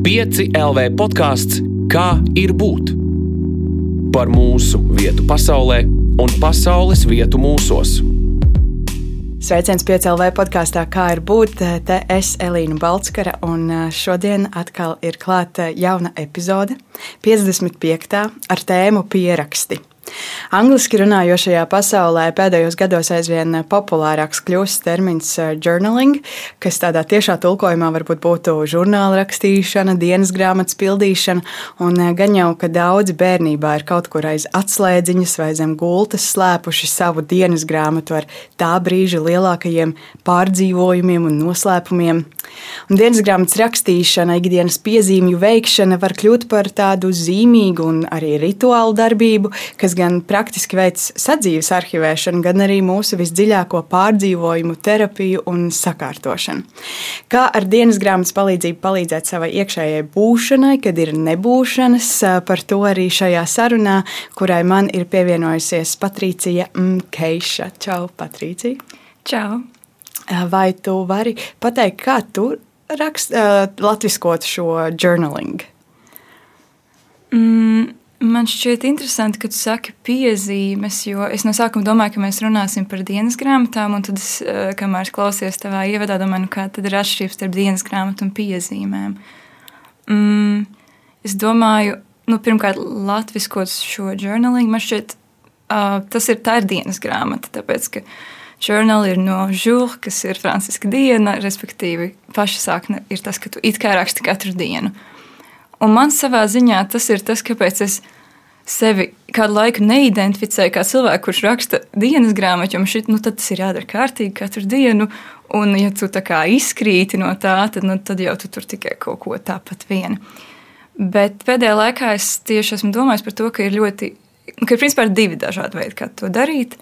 5 LV podkāsts Kā ir būt? Par mūsu vietu pasaulē un pasaules vietu mūsos. Sveiciens piecēlē podkāstā, kā ir būt. Te es Elīna Balskara, un šodien atkal ir klāta jauna epizode, 55. ar tēmu pieraksti. Angliski runājošajā pasaulē pēdējos gados aizvien populārāks kļūst termins uh, journaling, kas tādā tiešā tulkojumā varbūt būtu žurnāla rakstīšana, dienas grāmatas pildīšana, un uh, gan jau, ka daudzi bērnībā ir kaut kur aiz atslēdziņas vai zem gultas slēpuši savu dienas grāmatu ar tā brīža lielākajiem pārdzīvojumiem un noslēpumiem. Un dienas grāmatas rakstīšana, ikdienas piezīmju veikšana var kļūt par tādu zīmīgu un arī rituālu darbību, kas gan praktiski veids sadzīves arhivēšanu, gan arī mūsu visdziļāko pārdzīvojumu, terapiju un sakārtošanu. Kā ar dienas grāmatas palīdzību palīdzēt savai iekšējai būšanai, kad ir nebūšanas, par to arī šajā sarunā, kurai man ir pievienojusies Patricija Keiša. Čau, Patricija! Čau! Vai tu vari pateikt, kā tu rakst, uh, latviskot šo journaling? Mm, man šķiet interesanti, ka tu saki piezīmes, jo es no sākuma domāju, ka mēs runāsim par dienas grāmatām, un tad, es, uh, kamēr es klausījos tavā ievadā, domāju, nu, kāda ir atšķirība starp dienas grāmatu un piezīmēm. Mm, es domāju, nu, pirmkārt, latviskot šo journaling, man šķiet, uh, tas ir tā ir dienas grāmata, tāpēc, ka Journal ir no žūra, kas ir franciska diena, respektīvi, paša sākne ir tas, ka tu it kā raksti katru dienu. Un man savā ziņā tas ir tas, kāpēc es sevi kādu laiku neidentificēju kā cilvēku, kurš raksta dienas grāmatu, jo šķiet, nu, tas ir jādara kārtīgi katru dienu. Un, ja tu tā kā izkrīti no tā, tad, nu, tad jau tu tur tikai kaut ko tāpat viena. Bet pēdējā laikā es tieši esmu domājis par to, ka ir ļoti, ka ir principā divi dažādi veidi, kā to darīt.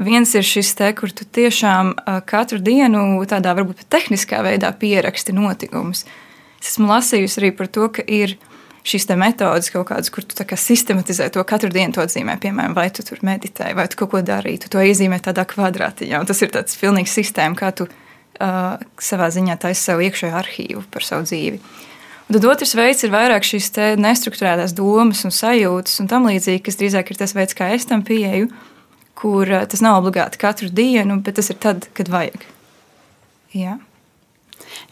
Viens ir šis te, kur tu tiešām katru dienu tādā varbūt tehniskā veidā pieraksti notikumus. Es esmu lasījusi arī par to, ka ir šīs metodes kaut kādas, kur tu sistematizē to katru dienu, to atzīmē. Piemēram, vai tu tur meditēji, vai tu kaut ko darīji, tu to iezīmē tādā kvadrātiņā. Tas ir tāds pilnīgs sistēma, kā tu uh, savā ziņā taisi savu iekšējo arhīvu par savu dzīvi. Un tad otrs veids ir vairāk šīs nestruktūrētās domas un sajūtas un tam līdzīgi, kas drīzāk ir tas veids, kā es tam pieeju kur eh, tas nav obligāti katru dienu, bet tas ir tad, kad vajag. Jā.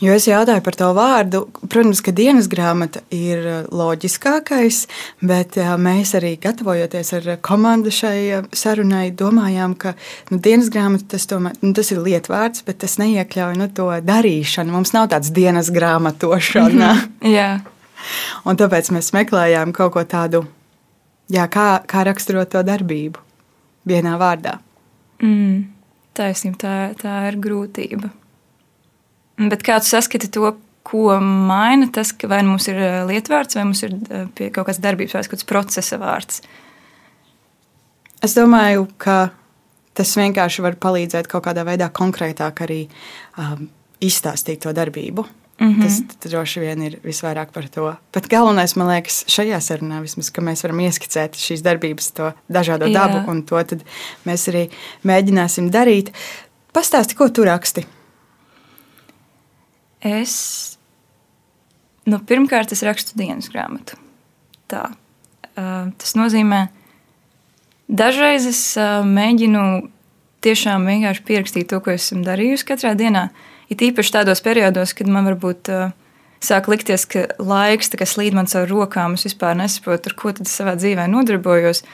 Jo es jautāju par to vārdu. Protams, ka dienas grāmata ir eh, loģiskākais, bet eh, mēs arī gatavojoties ar komandu šai sarunai, domājām, ka nu, dienas grāmata tas, tomēr, nu, tas ir lietvārds, bet tas neiekļauj nu, to darīšanu. Mums nav tāds dienas grāmatošana. Jā. Un tāpēc mēs meklējām kaut ko tādu, jā, kā, kā raksturot to darbību vienā vārdā. Mm, taisnība, tā, tā ir grūtība. Bet kā tu saskati to, ko maina tas, ka vai mums ir eh, lietvārds, vai mums ir eh, kaut kādas darbības kaut kāds procesa vārds? Es domāju, ka tas vienkārši var palīdzēt kaut kādā veidā konkrētāk arī um, izstāstīt to darbību. Mm -hmm. Tas droši vien ir visvairāk par to. Bet galvenais, man liekas, šajā sarunā vismaz, ka mēs varam ieskicēt šīs darbības, to dažādo Jā. dabu, un to mēs arī mēģināsim darīt. Pastāsti, ko tu raksti? Es nu, pirmkārt es rakstu dienas grāmatu. Tā. Uh, tas nozīmē, dažreiz es uh, mēģinu tiešām vienkārši pierakstīt to, ko esmu darījusi katrā dienā. Uh, It īpaši tādos periodos, kad man varbūt uh, sāk likties, ka laiks slīd man caur rokām, es vispār nesaprotu, ar ko tad savā dzīvē nodarbojos,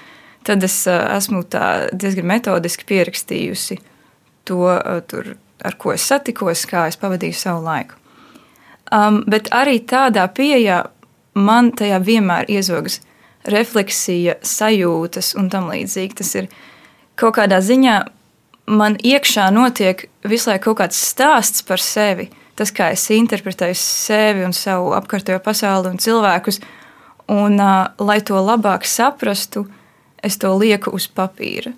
tad es uh, esmu diezgan metodiski pierakstījusi to, uh, tur, ar ko es satikos, kā es pavadīju savu laiku. Um, bet arī tādā pieejā man tajā vienmēr iezogas refleksija, sajūtas un tam līdzīgi. Tas ir kaut kādā ziņā man iekšā notiek visu laiku kaut kāds stāsts par sevi. Tas, kā es interpretēju sevi un savu apkārtējo pasauli un cilvēkus, un, uh, lai to labāk saprastu, es to lieku uz papīra.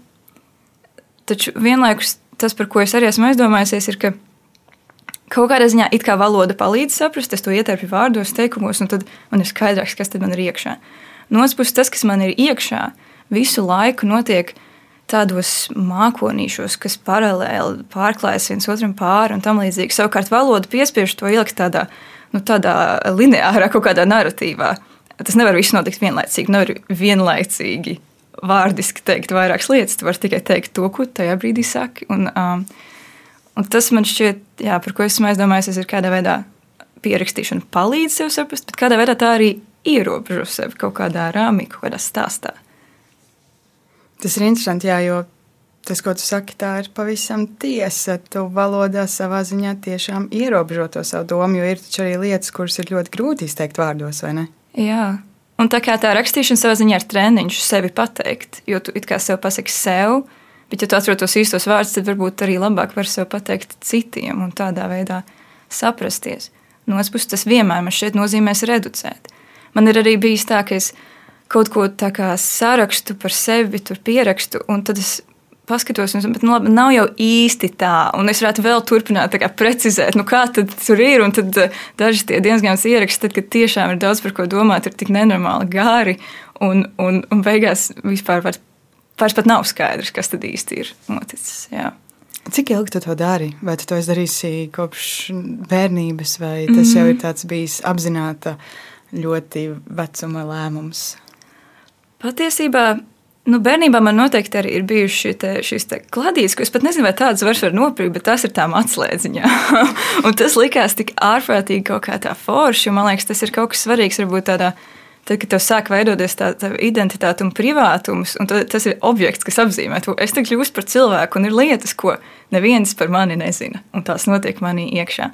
Taču vienlaikus tas, par ko es arī esmu aizdomājusies, ir, ka kaut kādā ziņā it kā valoda palīdz saprast, es to ietērpu vārdos, teikumos, un tad man ir skaidrāks, kas man ir iekšā. No otras puses, tas, kas man ir iekšā, visu laiku notiek tādos mākonīšos, kas paralēli pārklājas viens otram pāri un tam līdzīgi. Savukārt valoda piespiež to ielikt tādā nu, tādā lineārā, kaut kādā narratīvā. Tas nevar viss notikt vienlaicīgi. Nevar vienlaicīgi vārdiski teikt vairākas lietas. Tu vari tikai teikt to, ko tajā brīdī saki. Un, um, un tas man šķiet, jā, par ko esmu aizdomājies, ir kādā veidā pierakstīšana palīdz sev saprast, bet kādā veidā tā arī ierobežo sevi kaut kādā rāmī, kaut kādā stāstā. Tas ir interesanti, jā, jo tas, ko tu saki, tā ir pavisam tiesa. Tu valodā savā ziņā tiešām ierobežo to savu domu, jo ir taču arī lietas, kuras ir ļoti grūti izteikt vārdos, vai ne? Jā. Un tā kā tā rakstīšana savā ziņā ir treniņš sevi pateikt, jo tu it kā sev pasaki sev, bet ja tu atrod tos īstos vārdus, tad varbūt arī labāk var sev pateikt citiem un tādā veidā saprasties. No otras puses, tas vienmēr man šeit nozīmēs reducēt. Man ir arī bijis tā, ka es kaut ko tādu sarakstu par sevi, tur pierakstu, un tad es paskatos, un, bet nu, labi, nav jau īsti tā. Un es varētu vēl turpināt kā, precizēt, nu, kā tur ir. Un tad uh, daži tie dienas grāmatas ieraksti, tad, kad tiešām ir daudz par ko domāt, ir tik nenormāli gāri. Un, un, un beigās vispār vairs, vairs pat nav skaidrs, kas tad īsti ir noticis. Jā. Cik ilgi tu to dari? Vai tu to darīsi kopš bērnības, vai tas mm. jau ir tāds bijis apzināta ļoti vecuma lēmums? Patiesībā Nu, bērnībā man noteikti arī ir bijušas te, šīs kladītes, ko es pat nezinu, vai tādas vairs var nopirkt, bet tās ir tām atslēdziņā. un tas likās tik ārprātīgi kaut kā tā forši. Man liekas, tas ir kaut kas svarīgs varbūt tādā. Tad, kad tev sāk veidoties tā, tā identitāte un privātums, un tas ir objekts, kas apzīmē to, es te kļūstu par cilvēku, un ir lietas, ko neviens par mani nezina, un tās notiek manī iekšā.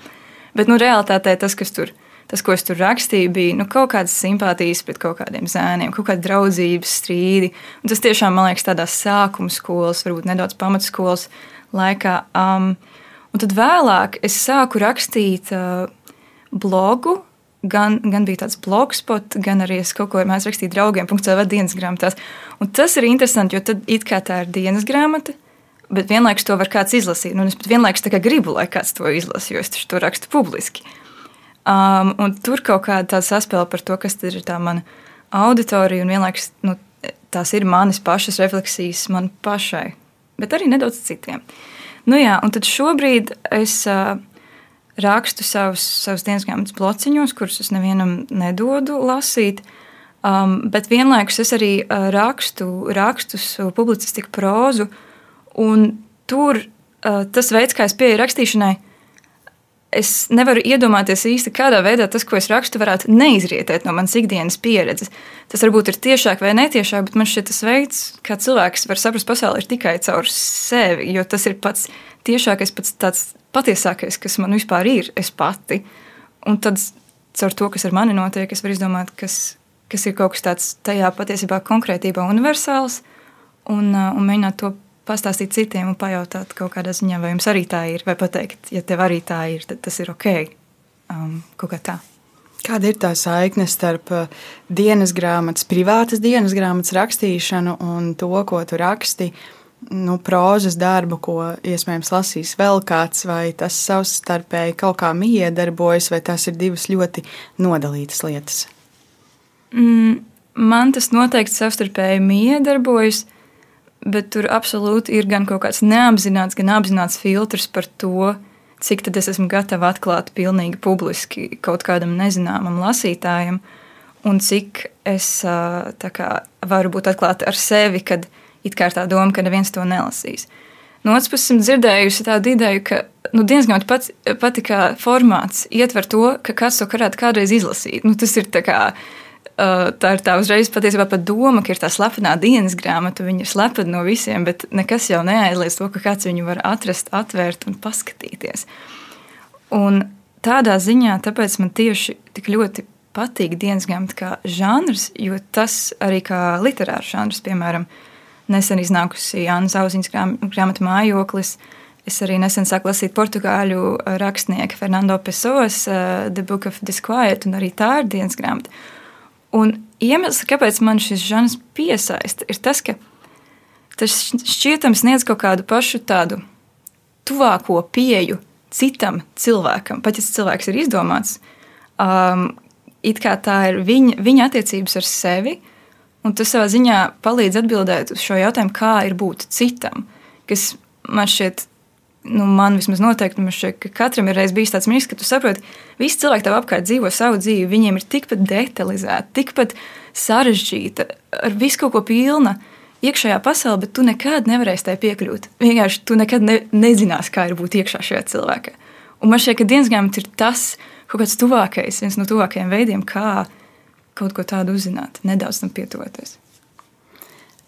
Bet, nu, realitātē tas, kas tur ir tas, ko es tur rakstīju, bija nu, kaut kādas simpātijas pret kaut kādiem zēniem, kaut kāda draudzības strīdi. Un tas tiešām man liekas tādā sākuma skolas, varbūt nedaudz pamatskolas laikā. Um, un tad vēlāk es sāku rakstīt uh, blogu. Gan, gan bija tāds blogspot, gan arī es kaut ko mēģināju rakstīt draugiem, punkcēlā dienas grāmatās. Un tas ir interesanti, jo tad it kā tā ir dienas grāmata, bet vienlaikus to var kāds izlasīt. Un es pat vienlaikus gribu, lai kāds to izlasa, jo es to rakstu publiski. Uh, Um, tur kaut kāda tāda saspēle par to, kas ir tā mana auditorija, un vienlaikus nu, tās ir manas pašas refleksijas man pašai, bet arī nedaudz citiem. Nu, jā, un tad šobrīd es uh, rakstu savus, savus dienas grāmatas blociņos, kurus es nevienam nedodu lasīt. Um, bet vienlaikus es arī uh, rakstu rakstus, publicistiku, prózu, tur uh, tas veids, kā es pieeju rakstīšanai, uh, es nevaru iedomāties īsti, kādā veidā tas, ko es rakstu, varētu neizrietēt no manas ikdienas pieredzes. Tas varbūt ir tiešāk vai netiešāk, bet man šķiet, tas veids, kā cilvēks var saprast pasauli, ir tikai caur sevi. Jo tas ir pats tiešākais, pats tāds patiesākais, kas man vispār ir, es pati. Un tad caur to, kas ar mani notiek, es varu izdomāt, kas, kas ir kaut kas tāds tajā patiesībā konkrētībā universāls un, un mēģināt to pastāstīt citiem un pajautāt kaut kādā ziņā, vai jums arī tā ir, vai pateikt, ja tev arī tā ir, tad tas ir ok. Um, kaut kā tā. Kāda ir tā saikne starp uh, dienas grāmatas, privātas dienas grāmatas rakstīšanu un to, ko tu raksti? Nu, prozas darbu, ko iespējams lasīs vēl kāds, vai tas savstarpēji kaut kā miedarbojas, vai tās ir divas ļoti nodalītas lietas? Mm, man tas noteikti savstarpēji miedarbojas bet tur absolūti ir gan kaut kāds neapzināts, gan apzināts filtrs par to, cik tad es esmu gatava atklāt pilnīgi publiski kaut kādam nezināmam lasītājam, un cik es kā, varu būt atklāta ar sevi, kad it kā ir tā doma, ka neviens to nelasīs. No otras puses, esmu dzirdējusi tādu ideju, ka nu, dienas grāmata pats, pati kā formāts ietver to, ka kāds to varētu kādreiz izlasīt. Nu, tas ir kā tā ir tā uzreiz patiesībā pat doma, ka ir tā slepenā dienas grāmata. Viņa ir slepena no visiem, bet nekas jau neaizliedz to, ka kāds viņu var atrast, atvērt un paskatīties. Un tādā ziņā tāpēc man tieši tik ļoti patīk dienas grāmata kā žanrs, jo tas arī kā literārs žanrs, piemēram, nesen iznākusi Jānis Zauziņas grāmata Mājoklis. Es arī nesen sāku lasīt portugāļu rakstnieku Fernando Pessoas uh, The Book of Disquiet, un arī tā ir dienas grāmata. Un iemesls, kāpēc man šis žanrs piesaista, ir tas, ka tas šķietami sniedz kaut kādu pašu tādu tuvāko pieju citam cilvēkam, pat ja cilvēks ir izdomāts. Um, it kā tā ir viņa, viņa attiecības ar sevi, un tas savā ziņā palīdz atbildēt uz šo jautājumu, kā ir būt citam, kas man šķiet nu, man vismaz noteikti, man šķiet, ka katram ir bijis tāds mirklis, ka tu saproti, visi cilvēki tev apkārt dzīvo savu dzīvi, viņiem ir tikpat detalizēta, tikpat sarežģīta, ar visu kaut ko pilna iekšējā pasaulē, bet tu nekad nevarēsi tai piekļūt. Vienkārši tu nekad ne, nezināsi, kā ir būt iekšā šajā cilvēkā. Un man šķiet, ka dienas grāmata ir tas kaut kāds tuvākais, viens no tuvākajiem veidiem, kā kaut ko tādu uzzināt, nedaudz tam pietuvoties.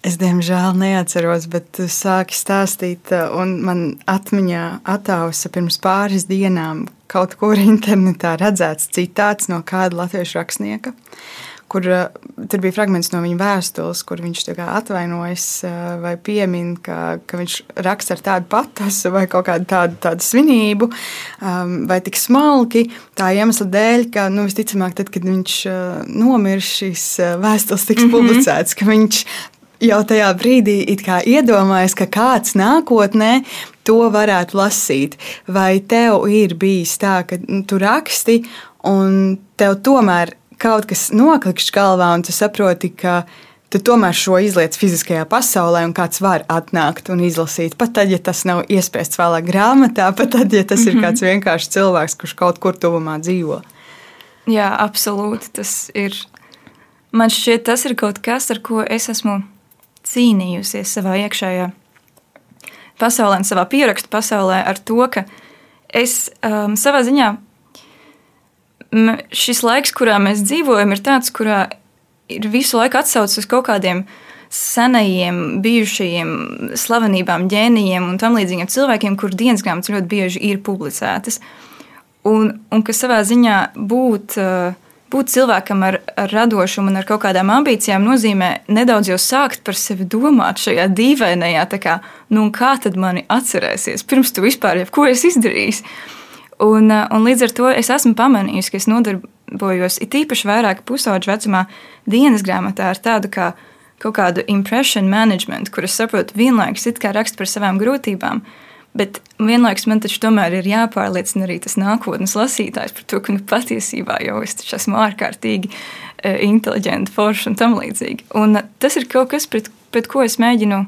Es diemžēl neatceros, bet tu sāki stāstīt, un man atmiņā attausa pirms pāris dienām kaut kur internetā redzēts citāts no kāda latviešu rakstnieka kur tur bija fragments no viņa vēstules, kur viņš atvainojas vai piemin, ka, ka viņš raksta ar tādu patosu vai kaut kādu tādu, tādu svinību, vai tik smalki, tā iemesla dēļ, ka nu, visticamāk, tad, kad viņš nomirs, šīs vēstules tiks mm -hmm. publicētas, ka viņš jau tajā brīdī iedomājas, ka kāds nākotnē to varētu lasīt. Vai tev ir bijis tā, ka nu, tu raksti un tev tomēr kaut kas noklikšķi galvā, un tu saproti, ka tu tomēr šo izliec fiziskajā pasaulē, un kāds var atnākt un izlasīt. Pat tad, ja tas nav iespējas vēlāk grāmatā, pat tad, ja tas mm -hmm. ir mhm. kāds vienkāršs cilvēks, kurš kaut kur tuvumā dzīvo. Jā, absolūti. Tas ir. Man šķiet, tas ir kaut kas, ar ko es esmu cīnījusies savā iekšējā pasaulē, savā pierakstu pasaulē, ar to, ka es um, savā ziņā šis laiks, kurā mēs dzīvojam, ir tāds, kurā ir visu laiku atsaucis uz kaut kādiem senajiem, bijušajiem slavenībām, ģēnijiem un tam līdzīgiem cilvēkiem, kur dienas grāmatas ļoti bieži ir publicētas. Un, un kas savā ziņā būt, būt cilvēkam ar, ar radošumu un ar kaut kādām ambīcijām nozīmē nedaudz jau sākt par sevi domāt šajā dīvainajā, kā, nu, kā tad mani atcerēsies, pirms tu vispār jau ko esi izdarījis. Un, eh, un līdz ar to es esmu pamanījusi, ka es nodarbojos it īpaši vairāk pusauģu vecumā dienas grāmatā ar tādu kā kaut kādu impression management, kur es saprotu, vienlaikus it kā rakstu par savām grūtībām, bet vienlaikus man taču tomēr ir jāpārliecina arī tas nākotnes lasītājs par to, ka nu, patiesībā jau es esmu ārkārtīgi uh, inteliģenti, forši un tam līdzīgi. Un uh, tas ir kaut kas, pret, pret ko es mēģinu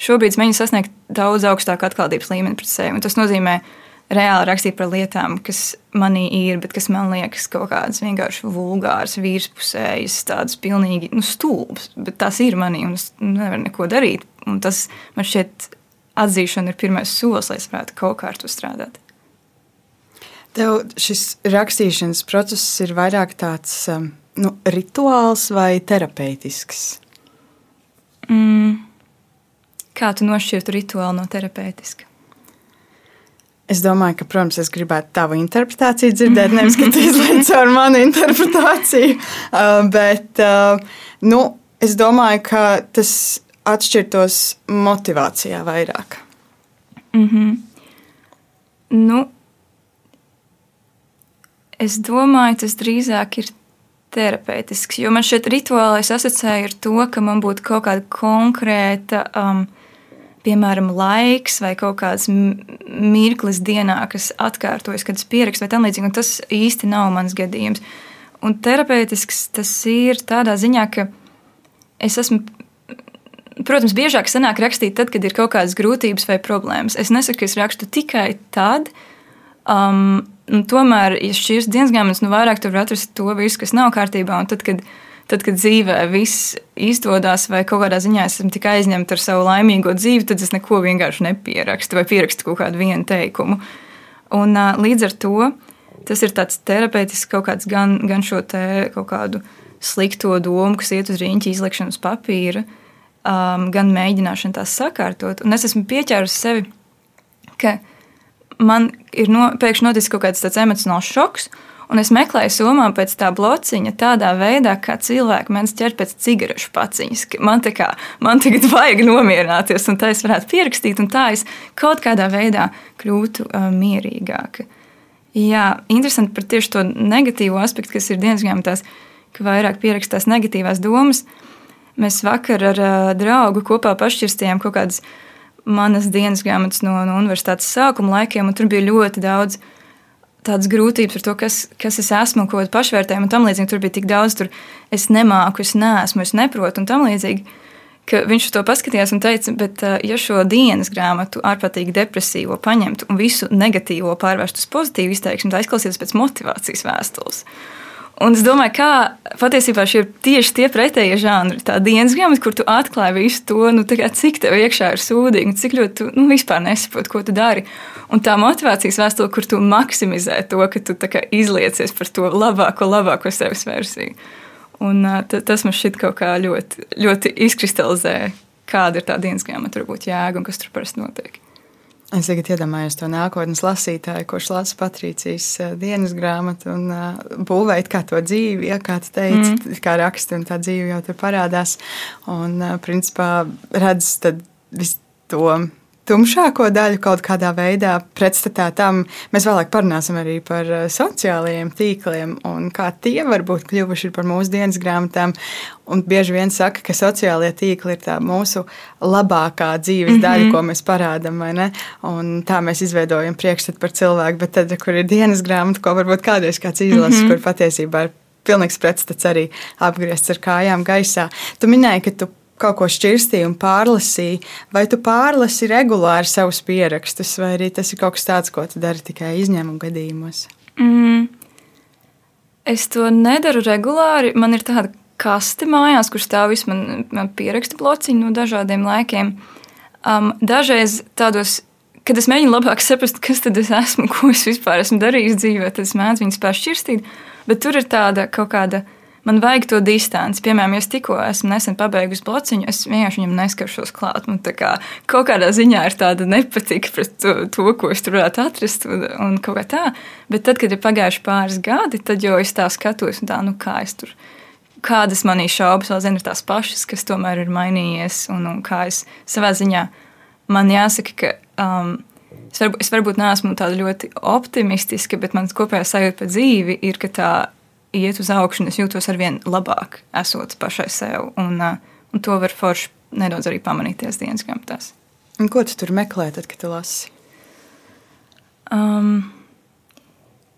šobrīd mēģinu sasniegt daudz augstāku atklātības līmeni pret sevi. Tas nozīmē, reāli rakstīt par lietām, kas manī ir, bet kas man liekas kaut kādas vienkārši vulgāras, virspusējas, tādas pilnīgi nu, stulbas. Bet tās ir manī, un es nevaru neko darīt. Un tas man šķiet, atzīšana ir pirmais solis, lai es varētu kaut kā ar to strādāt. Tev šis rakstīšanas process ir vairāk tāds um, nu, rituāls vai terapeitisks? Mm. Kā tu nošķirtu rituālu no terapeitiska? Es domāju, ka, protams, es gribētu tavu interpretāciju dzirdēt, nevis ka tu izlaiž ar manu interpretāciju. Uh, bet uh, nu, es domāju, ka tas atšķirtos motivācijā vairāk. Mm -hmm. nu, es domāju, tas drīzāk ir terapeitisks. Jo man šeit rituāli es asociēju ar to, ka man būtu kaut kāda konkrēta. Um, piemēram, laiks vai kaut kāds mirklis dienā, kas atkārtojas, kad es pierakstu vai tam līdzīgi, tas īsti nav mans gadījums. Un terapeitisks tas ir tādā ziņā, ka es esmu. Protams, biežāk sanāk rakstīt tad, kad ir kaut kādas grūtības vai problēmas. Es nesaku, ka es rakstu tikai tad, um, tomēr, ja šīs dienas grāmatas, nu vairāk tur var atrast to visu, kas nav kārtībā, tad, kad tad, kad dzīvē viss izdodas, vai kaut kādā ziņā esmu tik aizņemta ar savu laimīgo dzīvi, tad es neko vienkārši nepierakstu vai pierakstu kaut kādu vienu teikumu. Un, līdz ar to tas ir tāds terapeitisks kaut kāds gan, gan šo te kaut kādu slikto domu, kas iet uz rīņķa izlikšanu uz papīra, um, gan mēģināšanu tās sakārtot. Un es esmu pieķērusi sevi, ka man ir no, pēkšņi noticis kaut kāds emocionāls šoks, Un es meklēju somā pēc tā blociņa tādā veidā, kā cilvēki mēdz ķert pēc cigarešu paciņas. Man, kā, man tagad vajag nomierināties, un tā es varētu pierakstīt, un tā es kaut kādā veidā kļūtu uh, mierīgāka. Jā, interesanti par tieši to negatīvo aspektu, kas ir dienas grāmatās, ka vairāk pierakstās negatīvās domas. Mēs vakar ar uh, draugu kopā pašķirstījām kaut kādas manas dienas grāmatas no, no universitātes sākuma laikiem, un tur bija ļoti daudz uh, tādas grūtības ar to, kas, kas es esmu, ko pašvērtējumu un tam līdzīgi. Tur bija tik daudz, tur es nemāku, es neesmu, es neprotu un tam līdzīgi. viņš to paskatījās un teica, bet ja šo dienas grāmatu ārprātīgi depresīvo paņemtu un visu negatīvo pārvērstu uz pozitīvu izteiksmi, tad izklausītos pēc motivācijas vēstules. Un es domāju, kā patiesībā šie ir tieši tie pretējie žanri. Tā dienas grāmata, kur tu atklāji visu to, nu, kā, cik tev iekšā ir sūdīgi, cik ļoti tu nu, vispār nesaproti, ko tu dari. Un tā motivācijas vēstule, kur tu maksimizē to, ka tu kā, izliecies par to labāko, labāko sevis versiju. Un, tas man šķiet kaut kā ļoti, ļoti izkristalizē, kāda ir tā dienas grāmata, varbūt jēga un kas tur parasti notiek. Es tagad iedomājos to nākotnes lasītāju, kurš lasa Patricijas eh, dienas grāmatu un uh, būvēt kā to dzīvi, ja, kā tu teici, mm. kā raksti, un tā dzīve jau tur parādās. Un, uh, principā, redz to tumšāko daļu kaut kādā veidā pretstatā tam. Mēs vēlāk parunāsim arī par eh, sociālajiem tīkliem un kā tie varbūt kļuvuši par mūsu dienas grāmatām. Un bieži vien saka, ka sociālie tīkli ir tā mūsu labākā dzīves mm -hmm. daļa, ko mēs parādām. Tā mēs izveidojam priekšstatu par cilvēku, bet tad, kur ir dienas grāmata, ko varbūt kādreiz kāds izlases, mm -hmm. kur patiesībā ir pilnīgs pretstats arī apgriezts ar kājām gaisā. Tu minēji, ka tu kaut ko šķirstīji un pārlasīji, vai tu pārlasi regulāri savus pierakstus, vai arī tas ir kaut kas tāds, ko tu dari tikai izņēmumu gadījumos? Mm. Es to nedaru regulāri. Man ir tāda kaste mājās, kur stāv visi man, man pierakstu blociņi no dažādiem laikiem. Um, dažreiz tādos, kad es mēģinu labāk saprast, kas tad es esmu, ko es vispār esmu darījis dzīvē, tad es mēdzu viņus pāršķirstīt. Bet tur ir tāda kaut kāda man vajag to distanci. Piemēram, es tikko esmu nesen pabeigusi blociņu, es vienkārši viņam neskaršos klāt. Man kā, kaut kādā ziņā ir tāda nepatika pret to, to, ko es tur varētu atrast, un, un kaut kā tā. Bet tad, kad ir pagājuši pāris gadi, tad jau es tā skatos, un tā, nu kā es tur. Kādas manī šaubas vēl zinu, ir tās pašas, kas tomēr ir mainījies, un, un kā es savā ziņā man jāsaka, ka um, es, varbūt, es varbūt neesmu tāda ļoti optimistiska, bet mans kopējā sajūta par dzīvi ir, ka tā iet uz augšu, un es jūtos ar vien labāk, esot pašai sev. Un, uh, un to var forši nedaudz arī pamanīties dienas grāmatās. Un ko tu tur meklē, tad, kad tu lasi? Um,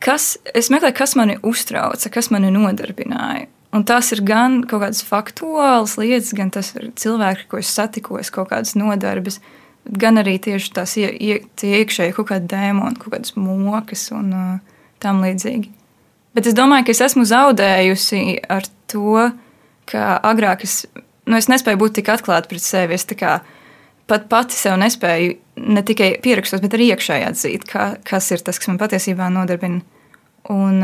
kas, es meklēju, kas mani uztrauca, kas mani nodarbināja. Un tas ir gan kaut kādas faktuālas lietas, gan tas ir cilvēki, ko es satikos, kaut kādas nodarbes, gan arī tieši tās ie, ie, iekšēji kaut kādi dēmoni, kaut kādas mokas un uh, tam līdzīgi. Bet es domāju, ka es esmu zaudējusi ar to, ka agrāk es, nu, es nespēju būt tik atklāta pret sevi. Es pat pati sev nespēju ne tikai pierakstot, bet arī iekšēji atzīt, kā, kas ir tas, kas man patiesībā nodarbina. Un,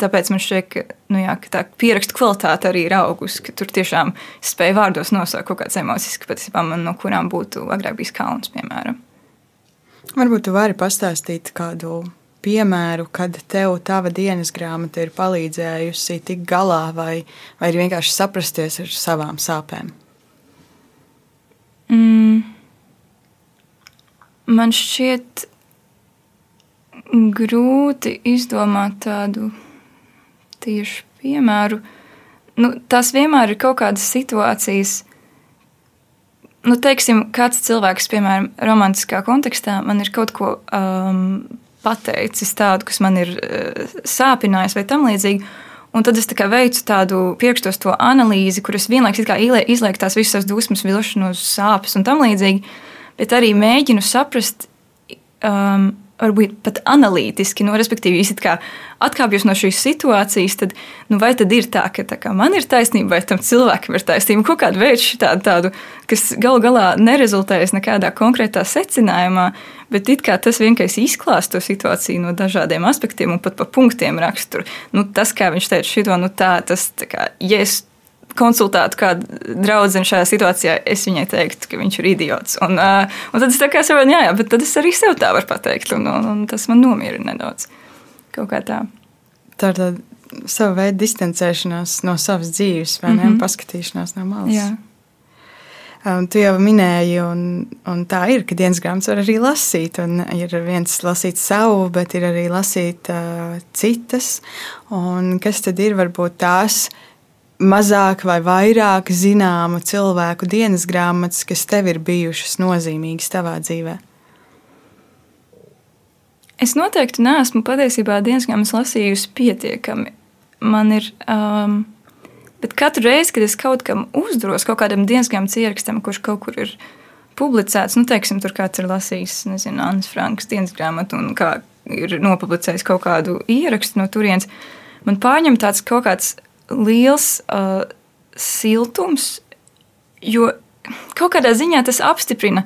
tāpēc man šķiet, nu jā, ka tā pierakstu kvalitāte arī ir augusi, ka tur tiešām spēja vārdos nosaukt kaut kādas emocijas, ka patiesībā man no kurām būtu agrāk bijis kauns, piemēram. Varbūt tu vari pastāstīt kādu piemēru, kad tev tava dienas grāmata ir palīdzējusi tikt galā vai, vai vienkārši saprasties ar savām sāpēm? Mm. Man šķiet grūti izdomāt tādu tieši piemēru. Nu, tās vienmēr ir kaut kādas situācijas, nu, teiksim, kāds cilvēks, piemēram, romantiskā kontekstā, man ir kaut ko um, pateicis tādu, kas man ir eh, sāpinājis vai tam līdzīgi. Un tad es tā veicu tādu priekšstos to analīzi, kuras vienlaikus izlieku tās visas dusmas, vilšanos, sāpes un tam līdzīgi, bet arī mēģinu saprast, um, varbūt pat analītiski, nu, respektīvi, ja atkāpjos no šīs situācijas, tad nu, vai tad ir tā, ka tā man ir taisnība, vai tam cilvēkam ir taisnība, kaut kādu veidu tādu, tādu, kas galu galā nerezultējas nekādā konkrētā secinājumā, bet it kā tas vienkārši izklāst to situāciju no dažādiem aspektiem un pat pa punktiem raksturu. Nu, tas, kā viņš teica, šito, nu tā, tas, tā kā, ja es konsultētu kādu draugu šajā situācijā, es viņai teiktu, ka viņš ir idiots. Un, uh, un tad es tā kā saprotu, jā, jā, bet tad es arī sev tā varu pateikt, un, un, un tas man nomierina nedaudz. Kaut kā tā. Tā ir tāda sava veida distancēšanās no savas dzīves, vai mm -hmm. ne? Paskatīšanās no malas. Jā. Um, tu jau minēji, un, un tā ir, ka dienas grāmatas var arī lasīt. Ir viens lasīt savu, bet ir arī lasīt uh, citas. Un kas tad ir varbūt tās mazāk vai vairāk zināmu cilvēku dienas grāmatas, kas tev ir bijušas nozīmīgas tavā dzīvē? Es noteikti neesmu patiesībā dienas grāmatas lasījusi pietiekami. Man ir, um, Bet katru reizi, kad es kaut kam uzduros, kaut kādam dienasgrāmatas ierakstam, kurš kaut kur ir publicēts, nu, teiksim, tur kāds ir lasījis, nezinu, Annas Frankas dienasgrāmatu un kā ir nopublicējis kaut kādu ierakstu no turienes, man pārņem tāds kaut kāds liels uh, siltums, jo kaut kādā ziņā tas apstiprina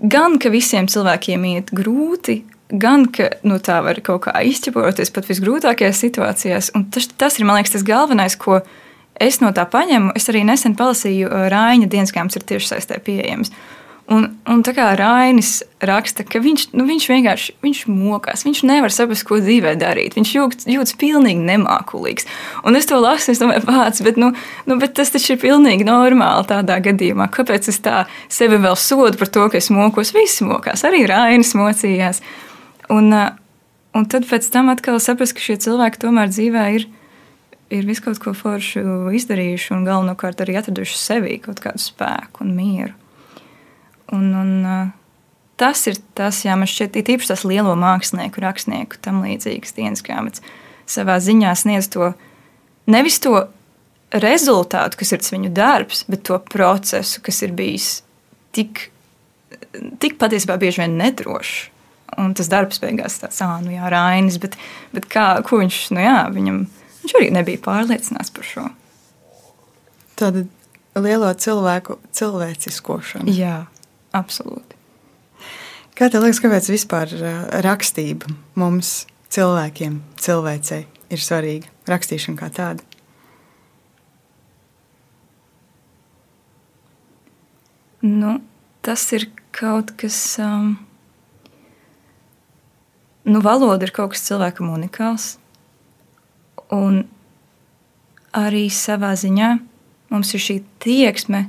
gan, ka visiem cilvēkiem iet grūti, gan ka nu, tā var kaut kā izķepoties pat visgrūtākajās situācijās. Un tas, tas ir, man liekas, tas galvenais, ko es no tā paņemu, es arī nesen palasīju uh, Rāņa dienas grāmatas, ir tieši saistē pieejams. Un, un tā kā Rainis raksta, ka viņš, nu, viņš vienkārši viņš mokās, viņš nevar saprast, ko dzīvē darīt. Viņš jūtas, jūtas pilnīgi nemākulīgs. Un es to lasu, es domāju, pats, bet, nu, nu, bet tas taču ir pilnīgi normāli tādā gadījumā. Kāpēc es tā sevi vēl sodu par to, ka es mokos? Visi mokās, arī Rainis mocījās. Un, uh, un tad pēc tam atkal saprast, ka šie cilvēki tomēr dzīvē ir ir visu kaut ko foršu izdarījuši un galvenokārt arī atraduši sevī kaut kādu spēku un mieru. Un, un, tas ir tas, jā, man šķiet, ir īpaši tas lielo mākslinieku, rakstnieku, tam līdzīgas dienas grāmatas. Savā ziņā sniedz to nevis to rezultātu, kas ir viņu darbs, bet to procesu, kas ir bijis tik, tik patiesībā bieži vien nedrošs. Un tas darbs beigās tāds, nu jā, Rainis, bet, bet kā, ko viņš, nu jā, viņam Viņš arī nebija pārliecināts par šo. Tāda lielo cilvēku cilvēciskošana. Jā, absolūti. Kā tev liekas, kāpēc vispār rakstība mums, cilvēkiem, cilvēcei, ir svarīga? Rakstīšana kā tāda. Nu, tas ir kaut kas. Um, nu, valoda ir kaut kas cilvēkam unikāls. Un arī savā ziņā mums ir šī tieksme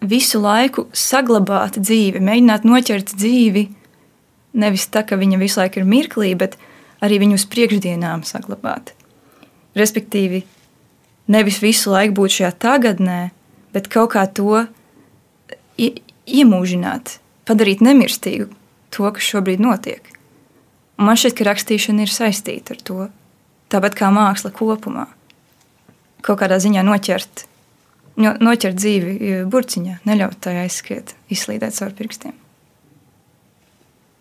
visu laiku saglabāt dzīvi, mēģināt noķert dzīvi. Nevis tā, ka viņa visu laiku ir mirklī, bet arī viņu uz priekšdienām saglabāt. Respektīvi, nevis visu laiku būt šajā tagadnē, bet kaut kā to iemūžināt, padarīt nemirstīgu to, kas šobrīd notiek. Un man šķiet, ka rakstīšana ir saistīta ar to. Tāpat kā māksla kopumā. Kaut kādā ziņā noķert, noķert dzīvi e, burciņā, neļaut tai aizskriet, izslīdēt caur pirkstiem.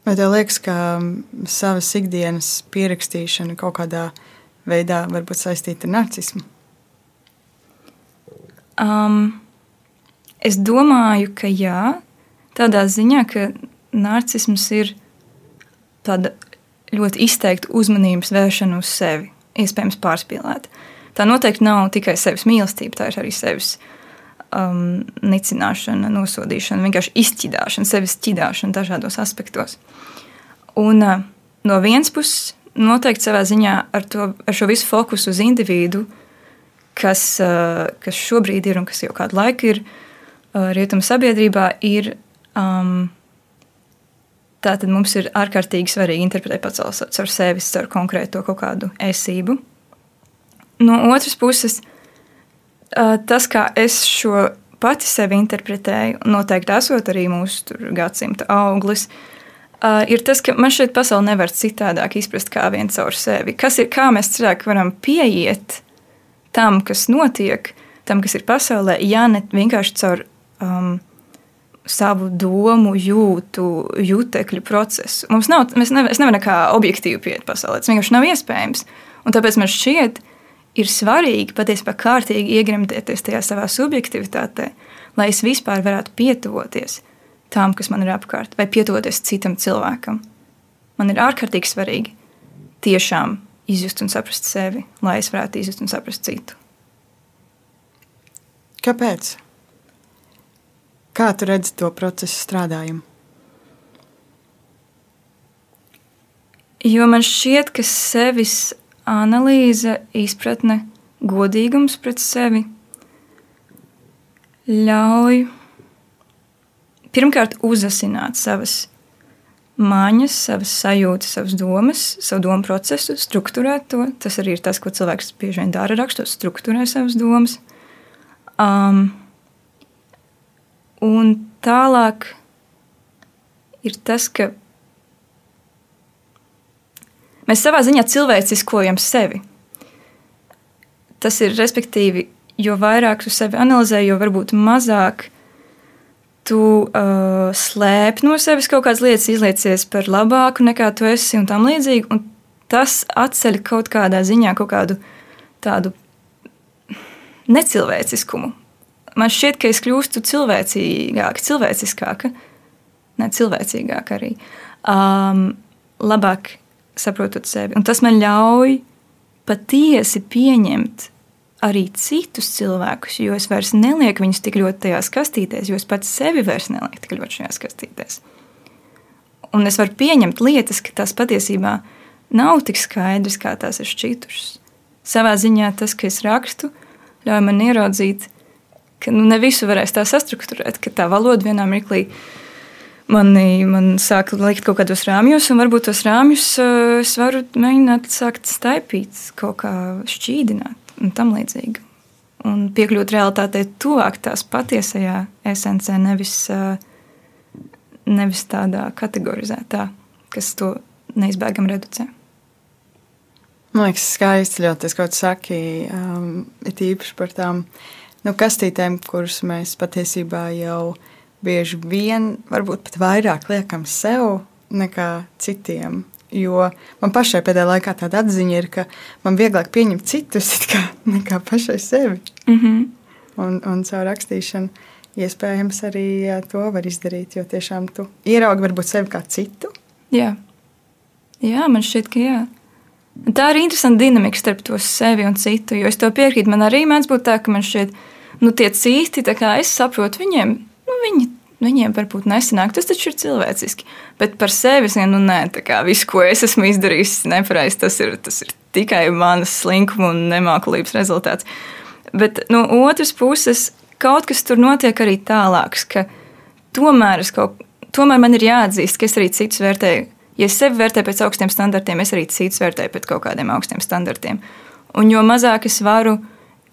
Vai tev liekas, ka savas ikdienas pierakstīšana kaut kādā veidā var būt saistīta ar narcismu? Um, es domāju, ka jā, tādā ziņā, ka narcisms ir tāda ļoti izteikta uzmanības vēršana uz sevi, iespējams, pārspīlēta. Tā noteikti nav tikai sevis mīlestība, tā ir arī sevis um, nicināšana, nosodīšana, vienkārši izķidāšana, sevis ķidāšana dažādos aspektos. Un uh, no vienas puses, noteikti savā ziņā ar, to, ar šo visu fokusu uz individu, kas, uh, kas šobrīd ir un kas jau kādu laiku ir uh, rietumu sabiedrībā, ir um, Tātad mums ir ārkārtīgi svarīgi interpretēt pats caur sevi, caur konkrēto kaut kādu esību. No otras puses, tas, kā es šo pati sevi interpretēju, noteikti esot arī mūsu gadsimta auglis, ir tas, ka man šeit pasaule nevar citādāk izprast kā vien caur sevi. Kas ir, kā mēs cilvēki varam pieiet tam, kas notiek, tam, kas ir pasaulē, ja ne vienkārši caur um, savu domu, jūtu, jutekļu procesu. Mums nav, mēs nevar, nevaram nekā objektīvi pieiet pasaulē. Tas vienkārši nav iespējams. Un tāpēc man šķiet, ir svarīgi patiesībā kārtīgi iegremdēties tajā savā subjektivitātē, lai es vispār varētu pietuvoties tām, kas man ir apkārt, vai pietuvoties citam cilvēkam. Man ir ārkārtīgi svarīgi tiešām izjust un saprast sevi, lai es varētu izjust un saprast citu. Kāpēc? Kā tu redzi to procesu strādājumu? Jo man šķiet, ka sevis analīze, izpratne, godīgums pret sevi ļauj pirmkārt uzasināt savas mājas, savas sajūtas, savas domas, savu domu procesu, struktūrēt to. Tas arī ir tas, ko cilvēks bieži vien dara, rakstot, struktūrē savas domas. Um, Un tālāk ir tas, ka mēs savā ziņā cilvēciskojam sevi. tas ir respektīvi, jo vairāk tu sevi analizē, jo varbūt mazāk tu uh, slēp no sevis kaut kādas lietas, izliecies par labāku nekā tu esi un tam līdzīgi. Un tas atceļ kaut kādā ziņā kaut kādu tādu necilvēciskumu. Man šķiet, ka es kļūstu cilvēcīgāka, cilvēciskāka, ne cilvēcīgāka arī. Um, labāk saprotot sevi. Un tas man ļauj patiesi pieņemt arī citus cilvēkus, jo es vairs nelieku viņus tik ļoti tajās kastītēs, jo es pats sevi vairs nelieku tik ļoti šajās kastītēs. Un es varu pieņemt lietas, ka tās patiesībā nav tik skaidras, kā tās ir šķitušas. Savā ziņā tas, ka es rakstu, ļauj man ieraudzīt, ka nu, ne visu varēs tā sastruktūrēt, ka tā valoda vienā mirklī mani, man sāk likt kaut kādos rāmjos, un varbūt tos rāmjus uh, es varu mēģināt sākt staipīt, kaut kā šķīdināt un tam līdzīgi. Un piekļūt realitātei tuvāk tās patiesajā esencē, nevis, uh, nevis tādā kategorizētā, kas to neizbēgami reducē. Man liekas, skaisti ļoti tas, ko tu saki. Um, ir īpaši par tām nu, kastītēm, kuras mēs patiesībā jau bieži vien, varbūt pat vairāk liekam sev nekā citiem. Jo man pašai pēdējā laikā tāda atziņa ir, ka man vieglāk pieņemt citus kā, nekā pašai sevi. Mm -hmm. un, un caur rakstīšanu iespējams arī to var izdarīt, jo tiešām tu ieraugi varbūt sevi kā citu. Jā, jā man šķiet, ka jā. Tā ir interesanta dinamika starp to sevi un citu. Jo es to piekrītu. Man arī mēdz būt tā, ka man šķiet, nu, tie citi, kā es saprotu, viņiem, nu, viņi, viņiem varbūt nesanāk. Tas taču ir cilvēciski. Bet par sevi es nu, nē, tā kā viss, ko es esmu izdarījis nepareizi, tas ir, tas ir tikai manas slinkuma un nemākulības rezultāts. Bet no otras puses, kaut kas tur notiek arī tālāks, ka tomēr, kaut, tomēr man ir jāatzīst, ka es arī citus vērtēju ja es sevi vērtēju pēc augstiem standartiem, es arī citus vērtēju pēc kaut kādiem augstiem standartiem. Un jo mazāk es varu,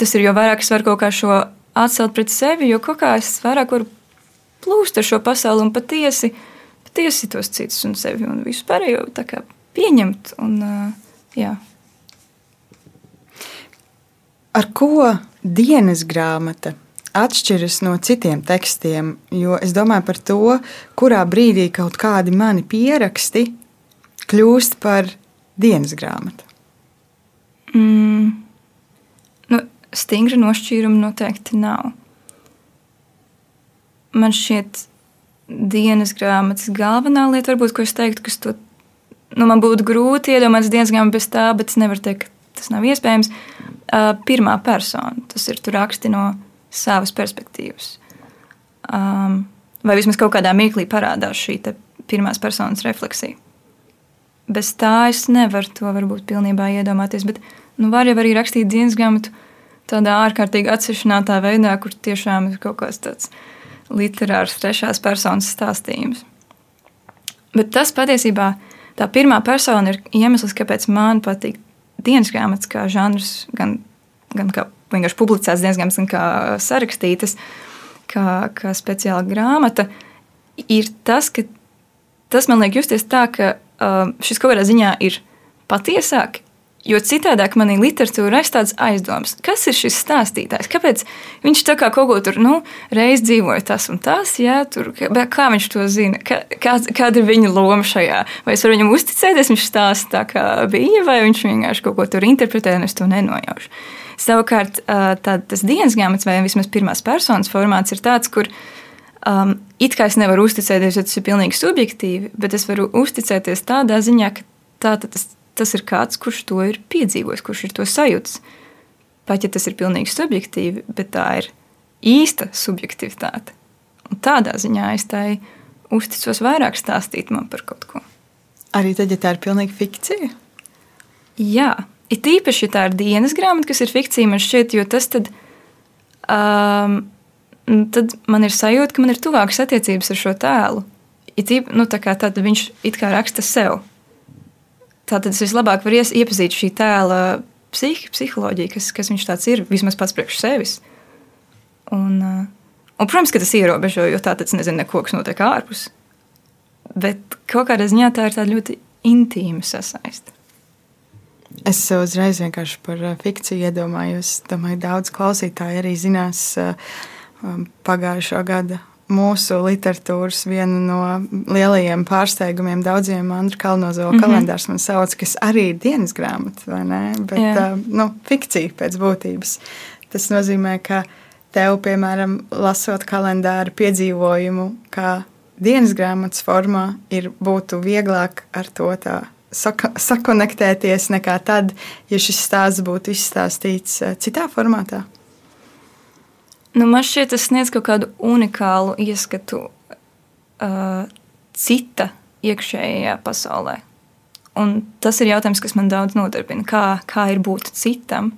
tas ir jo vairāk es varu kaut kā šo atcelt pret sevi, jo kaut kā es vairāk varu plūst ar šo pasauli un patiesi, patiesi tos citus un sevi un visu pārējo pieņemt. Un, jā. Ar ko dienas grāmata atšķiras no citiem tekstiem, jo es domāju par to, kurā brīdī kaut kādi mani pieraksti kļūst par dienas grāmatu. Mm. Nu, stingra nošķīruma noteikti nav. Man šķiet, dienas grāmatas galvenā lieta, varbūt, ko es teiktu, kas to nu, man būtu grūti iedomāties dienas grāmatu bez tā, bet es nevaru teikt, ka tas nav iespējams. Uh, pirmā persona, tas ir tur raksti no savas perspektīvas. Um, vai vismaz kaut kādā mirklī parādās šī pirmās personas refleksija. Bez tā es nevaru to varbūt pilnībā iedomāties, bet nu, var jau arī rakstīt dienas grāmatu tādā ārkārtīgi atsevišķinātā veidā, kur tiešām ir kaut kāds tāds literārs trešās personas stāstījums. Bet tas patiesībā tā pirmā persona ir iemesls, kāpēc man patīk dienas grāmatas kā žanrs, gan, gan kā vienkārši publicētas diezgan kā sarakstītas, kā, kā speciāla grāmata, ir tas, ka tas man liek justies tā, ka uh, šis kaut kādā ziņā ir patiesāk. Jo citādāk manī literatūra ir tāds aizdoms, kas ir šis stāstītājs, kāpēc viņš tā kā kaut ko tur nu, reiz dzīvoja tas un tas, jā, tur, kā viņš to zina, kā, kā, kāda ir viņa loma šajā. Vai es varu viņam uzticēties, viņš stāsta tā, kā bija, vai viņš vienkārši kaut ko tur interpretē, un es to nenojaušu. Savukārt, tā, tas dienas grāmatas vai vismaz pirmās personas formāts ir tāds, kur um, it kā es nevaru uzticēties, jo tas ir pilnīgi subjektīvi, bet es varu uzticēties tādā ziņā, ka tā, tas, tas ir kāds, kurš to ir piedzīvojis, kurš ir to sajūts. Pat ja tas ir pilnīgi subjektīvi, bet tā ir īsta subjektivitāte. Un tādā ziņā es tai uzticos vairāk stāstīt man par kaut ko. Arī tad, ja tā ir pilnīgi fikcija? Jā, It īpaši, ja tā ir dienas grāmata, kas ir fikcija, man šķiet, jo tas tad, um, tad man ir sajūta, ka man ir tuvākas attiecības ar šo tēlu. It īpaši, nu, tā kā tad viņš it kā raksta sev. Tātad es vislabāk varu iepazīt šī tēla psihi, psiholoģiju, kas, kas viņš tāds ir, vismaz pats priekš sevis. Un, uh, un, protams, ka tas ierobežo, jo tā tad es nezinu, neko, kas notiek ārpus. Bet kaut kādā ziņā tā ir tāda ļoti intīma sasaiste. Es uzreiz vienkārši par fikciju iedomājos. Domāju, daudz klausītāju arī zinās pagājušā gada mūsu literatūras vienu no lielajiem pārsteigumiem. Daudziem Andra Kalnozo mm -hmm. kalendārs man sauc, kas arī ir dienas grāmata, vai ne? Bet yeah. nu, fikcija pēc būtības. Tas nozīmē, ka tev, piemēram, lasot kalendāru piedzīvojumu, kā dienas grāmatas formā, ir būtu vieglāk ar to tā sakonektēties nekā tad, ja šis stāsts būtu izstāstīts eh, citā formātā. Nu, man šķiet, tas sniedz kaut kādu unikālu ieskatu uh, cita iekšējā pasaulē. Un tas ir jautājums, kas man daudz nodarbina. Kā, kā ir būt citam?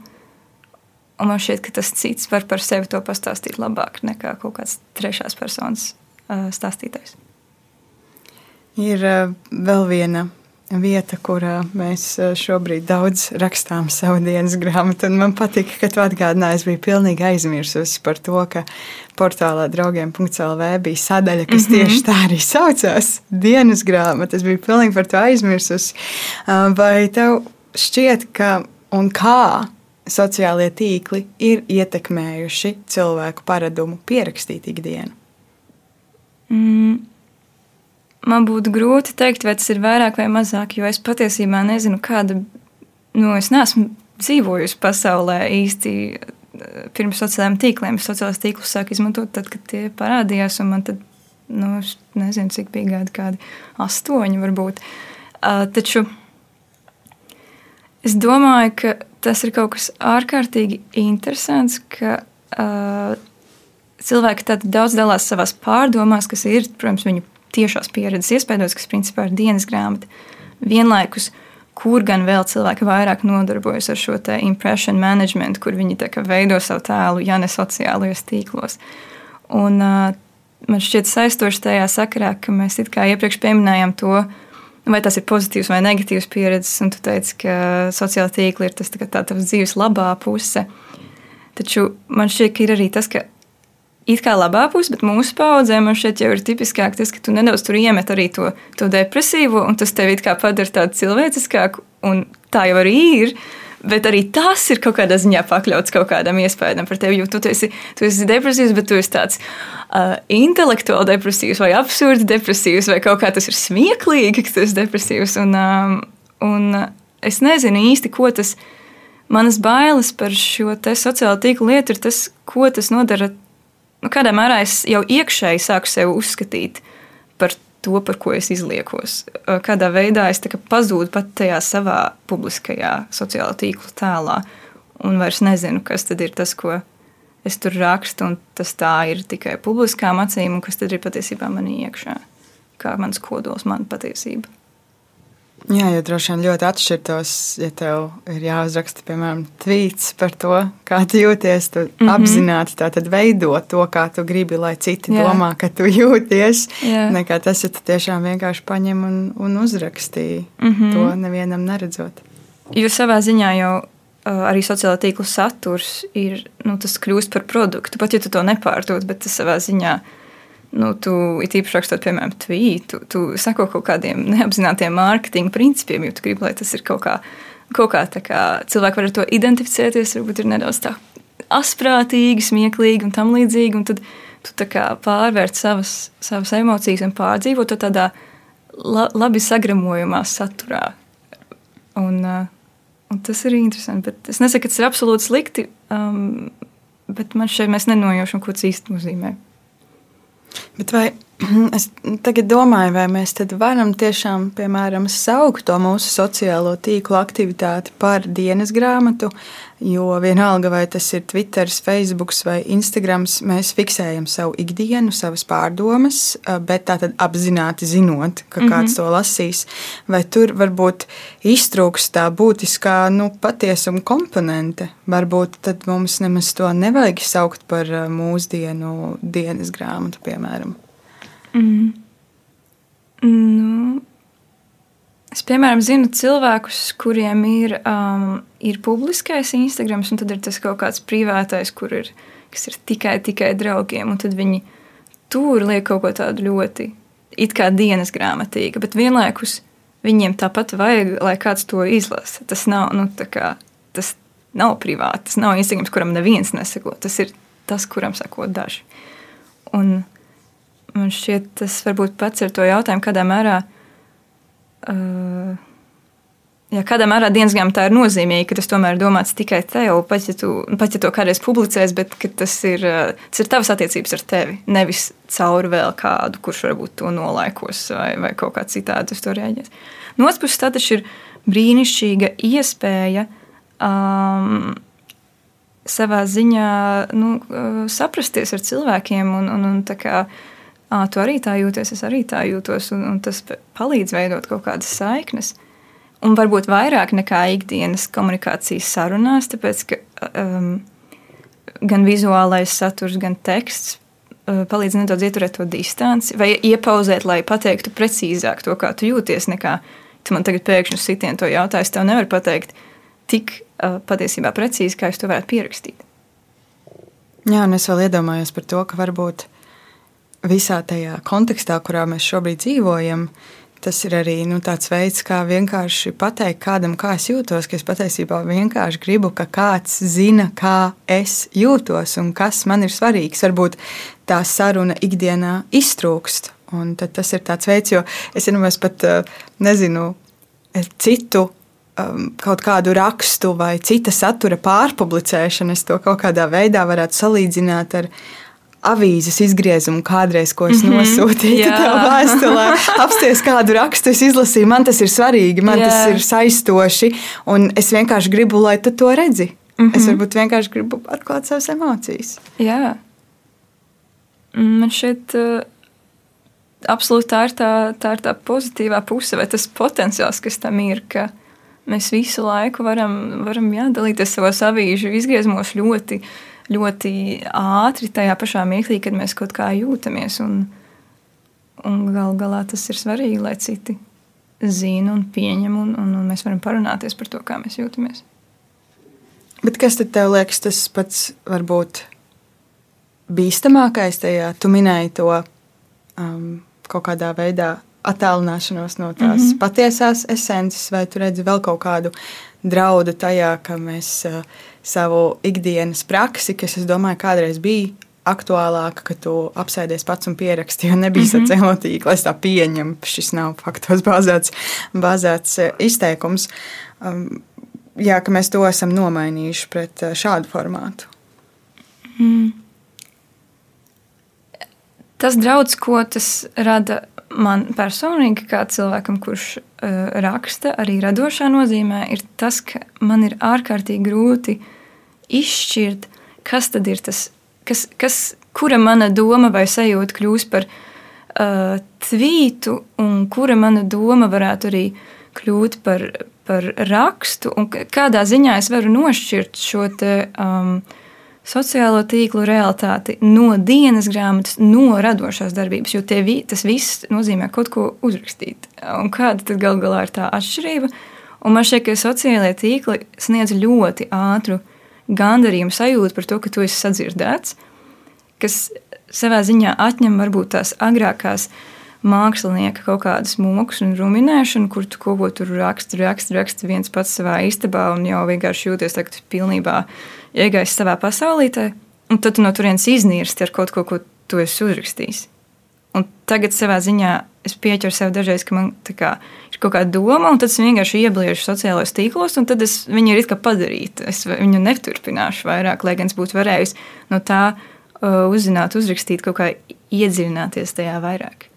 Un man šķiet, ka tas cits var par sevi to pastāstīt labāk nekā kaut kāds trešās personas uh, stāstītājs. Ir uh, vēl viena vieta, kurā mēs eh, šobrīd daudz rakstām savu dienas grāmatu. Man patīk, ka tu atgādināji, es biju pilnīgi aizmirsusi par to, ka portālā draugiem.clv bija sadaļa, kas mm -hmm. tieši tā arī saucās - dienas grāmata. Es biju pilnīgi par to aizmirsusi. Eh, vai tev šķiet, ka un kā sociālie tīkli ir ietekmējuši cilvēku paradumu pierakstīt ikdienu? Mm. Man būtu grūti pateikt, vai tas ir vairāk vai mazāk, jo es patiesībā nezinu, kāda. Nu, es neesmu dzīvojusi pasaulē īsti eh, pirms sociālajiem tīkliem. Sociālās tīklus sāk izmantot tad, kad tie parādījās, man tad, nu, nezinu, cik bija gadi, kādi astoņi varbūt. Uh, taču es domāju, ka tas ir kaut kas ārkārtīgi interesants, ka uh, cilvēki tad daudz dalās savās pārdomās, kas ir, protams, viņu tiešās pieredzes iespējos, kas principā ir dienas grāmata. Vienlaikus, kur gan vēl cilvēki vairāk nodarbojas ar šo impression management, kur viņi veido savu tēlu, ja ne sociālajos tīklos. Un, man šķiet saistoši tajā sakarā, ka mēs iepriekš pieminējām to, vai tas ir pozitīvs vai negatīvs pieredzes, un tu teici, ka sociālai tīkli ir tas tā, tā tavs dzīves labā puse. Taču man šķiet, ka ir arī tas, ka it kā labā puse, bet mūsu paudzē man šeit jau ir tipiskāk tas, ka tu nedaudz tur iemet arī to, to depresīvo, un tas tevi padara tādu cilvēciskāku, un tā jau arī ir. Bet arī tas ir kaut kādā ziņā pakļauts kaut kādam iespējam par tevi. Jo tu esi, tu esi depresīvs, bet tu esi tāds uh, intelektuāli depresīvs, vai absurdi depresīvs, vai kaut kā tas ir smieklīgi, ka tu esi depresīvs. Un, um, un es nezinu īsti, ko tas manas bailes par šo sociālo tīklu lietu ir tas, ko tas nodara nu, kādā mērā es jau iekšēji sāku sevi uzskatīt par to, par ko es izliekos. Kādā veidā es pazūdu pat tajā savā publiskajā sociālā tīkla tēlā, un vairs nezinu, kas tad ir tas, ko es tur rakstu, un tas tā ir tikai publiskām acīm, un kas tad ir patiesībā manī iekšā, kā mans kodols, mana patiesība. Jā, jo droši vien ļoti atšķirtos, ja tev ir jāuzraksta, piemēram, tvīts par to, kā tu jūties. Tu mm -hmm. apzināti tātad veido to, kā tu gribi, lai citi Jā. domā, ka tu jūties. Jā. Nekā tas, ja tu tiešām vienkārši paņem un, un uzrakstīji mm -hmm. to nevienam neredzot. Jo savā ziņā jau arī sociālā tīkla saturs ir, nu, tas kļūst par produktu. Pat ja tu to nepārdod, bet tas savā ziņā ir nu, tu īpaši rakstot, piemēram, tvītu, tu sako kaut kādiem neapzinātiem mārketinga principiem, jo tu gribi, lai tas ir kaut kā, kaut kā tā kā cilvēki var ar to identificēties, varbūt ir nedaudz tā asprātīgi, smieklīgi un tam līdzīgi, un tad tu tā kā pārvērt savas, savas emocijas un pārdzīvot to tādā la, labi sagramojumā saturā. Un, uh, un tas ir interesanti, bet es nesaku, ka tas ir absolūti slikti, um, bet man šeit mēs nenojaušam, ko tas īsti nozīmē. Bet vai es tagad domāju, vai mēs varam tiešām, piemēram, saukt to mūsu sociālo tīklu aktivitāti par dienas grāmatu, jo vienalga, vai tas ir Twitter, Facebook vai Instagram, mēs fiksējam savu ikdienu, savas pārdomas, bet tā tad apzināti zinot, ka mm -hmm. kāds to lasīs, vai tur varbūt iztrūks tā būtiskā nu, patiesuma komponente. Varbūt tad mums nemaz to nevajag saukt par mūsdienu dienas grāmatu, piemēram. Mm. Nu, es, piemēram, zinu cilvēkus, kuriem ir, um, ir publiskais Instagram, un tad ir tas kaut kāds privātais, kur ir, ir tikai, tikai draugiem. Tad viņi tur liek kaut ko tādu ļoti, it kā dienas grāmatīgu, bet vienlaikus viņiem tāpat vajag, lai kāds to izlasa. Tas nav, nu, kā, tas nav privāti, tas nav Instagram, kuram neviens neseko. Tas ir tas, kuram seko daži. Un man šķiet, tas varbūt pats ar to jautājumu, kādā mērā. Ja kādā mērā dienas grāmatā ir nozīmīgi, ka tas tomēr ir domāts tikai tev, pat ja, tu, pat ja to kādreiz publicēs, bet tas ir, tas ir tavas attiecības ar tevi. Nevis caur vēl kādu, kurš varbūt to nolaikos vai, vai kaut kā citādi uz to reaģēs. No otras puses, tas ir brīnišķīga iespēja um, savā ziņā nu, saprasties ar cilvēkiem un, un, un tā kā. Tu arī tā jūties, es arī tā jūtos, un, un tas palīdz veidot kaut kādas saiknes. Un varbūt vairāk nekā ikdienas komunikācijas sarunās, tāpēc ka um, gan vizuālais saturs, gan teksts uh, palīdz nedaudz ieturēt to distanci, vai iepauzēt, lai pateiktu precīzāk to, kā tu jūties. Nekā tu man tagad pēkšņi sitienu to jautājumu, es tev nevaru pateikt tik uh, patiesībā precīzi, kā es to varētu pierakstīt. Jā, un es vēl iedomājos par to, ka varbūt visā tajā kontekstā, kurā mēs šobrīd dzīvojam, tas ir arī nu, tāds veids, kā vienkārši pateikt kādam, kā es jūtos. Es patiesībā vienkārši gribu, ka kāds zina, kā es jūtos un kas man ir svarīgs. Varbūt tā saruna ikdienā iztrūkst. Un tas ir tāds veids, jo es vienmēr pat eh, nezinu citu um, kaut kādu rakstu vai cita satura pārpublicēšanu. Es to kaut kādā veidā varētu salīdzināt ar avīzes izgriezumu kādreiz, ko es mm -hmm. nosūtīju tev vēstulē. Apsties kādu rakstu, es izlasīju, man tas ir svarīgi, man Jā. tas ir saistoši, un es vienkārši gribu, lai tu to redzi. Mm -hmm. Es varbūt vienkārši gribu atklāt savas emocijas. Jā. Man šķiet, uh, absolūti tā ir tā, tā ir tā pozitīvā puse, vai tas potenciāls, kas tam ir, ka mēs visu laiku varam, varam jā, dalīties savos avīžu izgriezumos ļoti ļoti ātri tajā pašā mirklī, kad mēs kaut kā jūtamies. Un, un gal galā tas ir svarīgi, lai citi zina un pieņem, un, un, un mēs varam parunāties par to, kā mēs jūtamies. Bet kas tad tev liekas tas pats varbūt bīstamākais tajā? Tu minēji to um, kaut kādā veidā attālināšanos no tās mm -hmm. patiesās esences, vai tu redzi vēl kaut kādu draudu tajā, ka mēs uh, savu ikdienas praksi, kas, es domāju, kādreiz bija aktuālāka, ka tu apsēdies pats un pierakstīji, jo nebija mm -hmm. sociālā tīkla. Es tā pieņemu, šis nav faktos bāzēts, bāzēts eh, izteikums. Um, jā, ka mēs to esam nomainījuši pret eh, šādu formātu. Mm. Tas draudz, ko tas rada man personīgi, kā cilvēkam, kurš uh, raksta, arī radošā nozīmē, ir tas, ka man ir ārkārtīgi grūti uh, izšķirt, kas tad ir tas, kas, kas, kura mana doma vai sajūta kļūs par uh, tvītu, un kura mana doma varētu arī kļūt par, par rakstu, un kādā ziņā es varu nošķirt šo te, um, sociālo tīklu realitāti no dienas grāmatas, no radošās darbības, jo vi, tas viss nozīmē kaut ko uzrakstīt. Un kāda tad gal galā ir tā atšķirība? Un man šķiet, ka sociālajie tīkli sniedz ļoti ātru uh, gandarījuma sajūta par to, ka tu esi sadzirdēts, kas savā ziņā atņem varbūt tās agrākās mākslinieka kaut kādas mūkus un ruminēšanu, kur tu kaut ko tur raksti, raksti, raksti viens pats savā istabā un jau vienkārši jūties tā, ka tu pilnībā iegājies savā pasaulītē, un tad tu no turienes iznīrsti ar kaut ko, ko tu esi uzrakstījis. Un tagad savā ziņā es pieķeru sev dažreiz, ka man kā, ir kaut kāda doma, un tad es vienkārši iebliežu sociālajos tīklos, un tad es viņu ir padarīta. Es viņu neturpināšu vairāk, lai gan es būtu varējusi no tā uh, uzzināt, uzrakstīt, kaut kā iedziļināties tajā vairāk.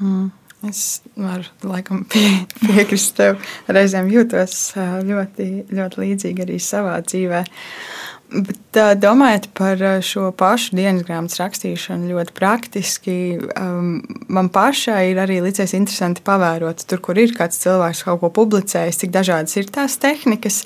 Mm. Es varu laikam pie, piekrist tev. Reizēm jūtos uh, ļoti, ļoti līdzīgi arī savā dzīvēm. Bet, domājot par šo pašu dienas grāmatas rakstīšanu, ļoti praktiski, man pašai ir arī licies interesanti pavērot, tur, kur ir kāds cilvēks kaut ko publicējis, cik dažādas ir tās tehnikas.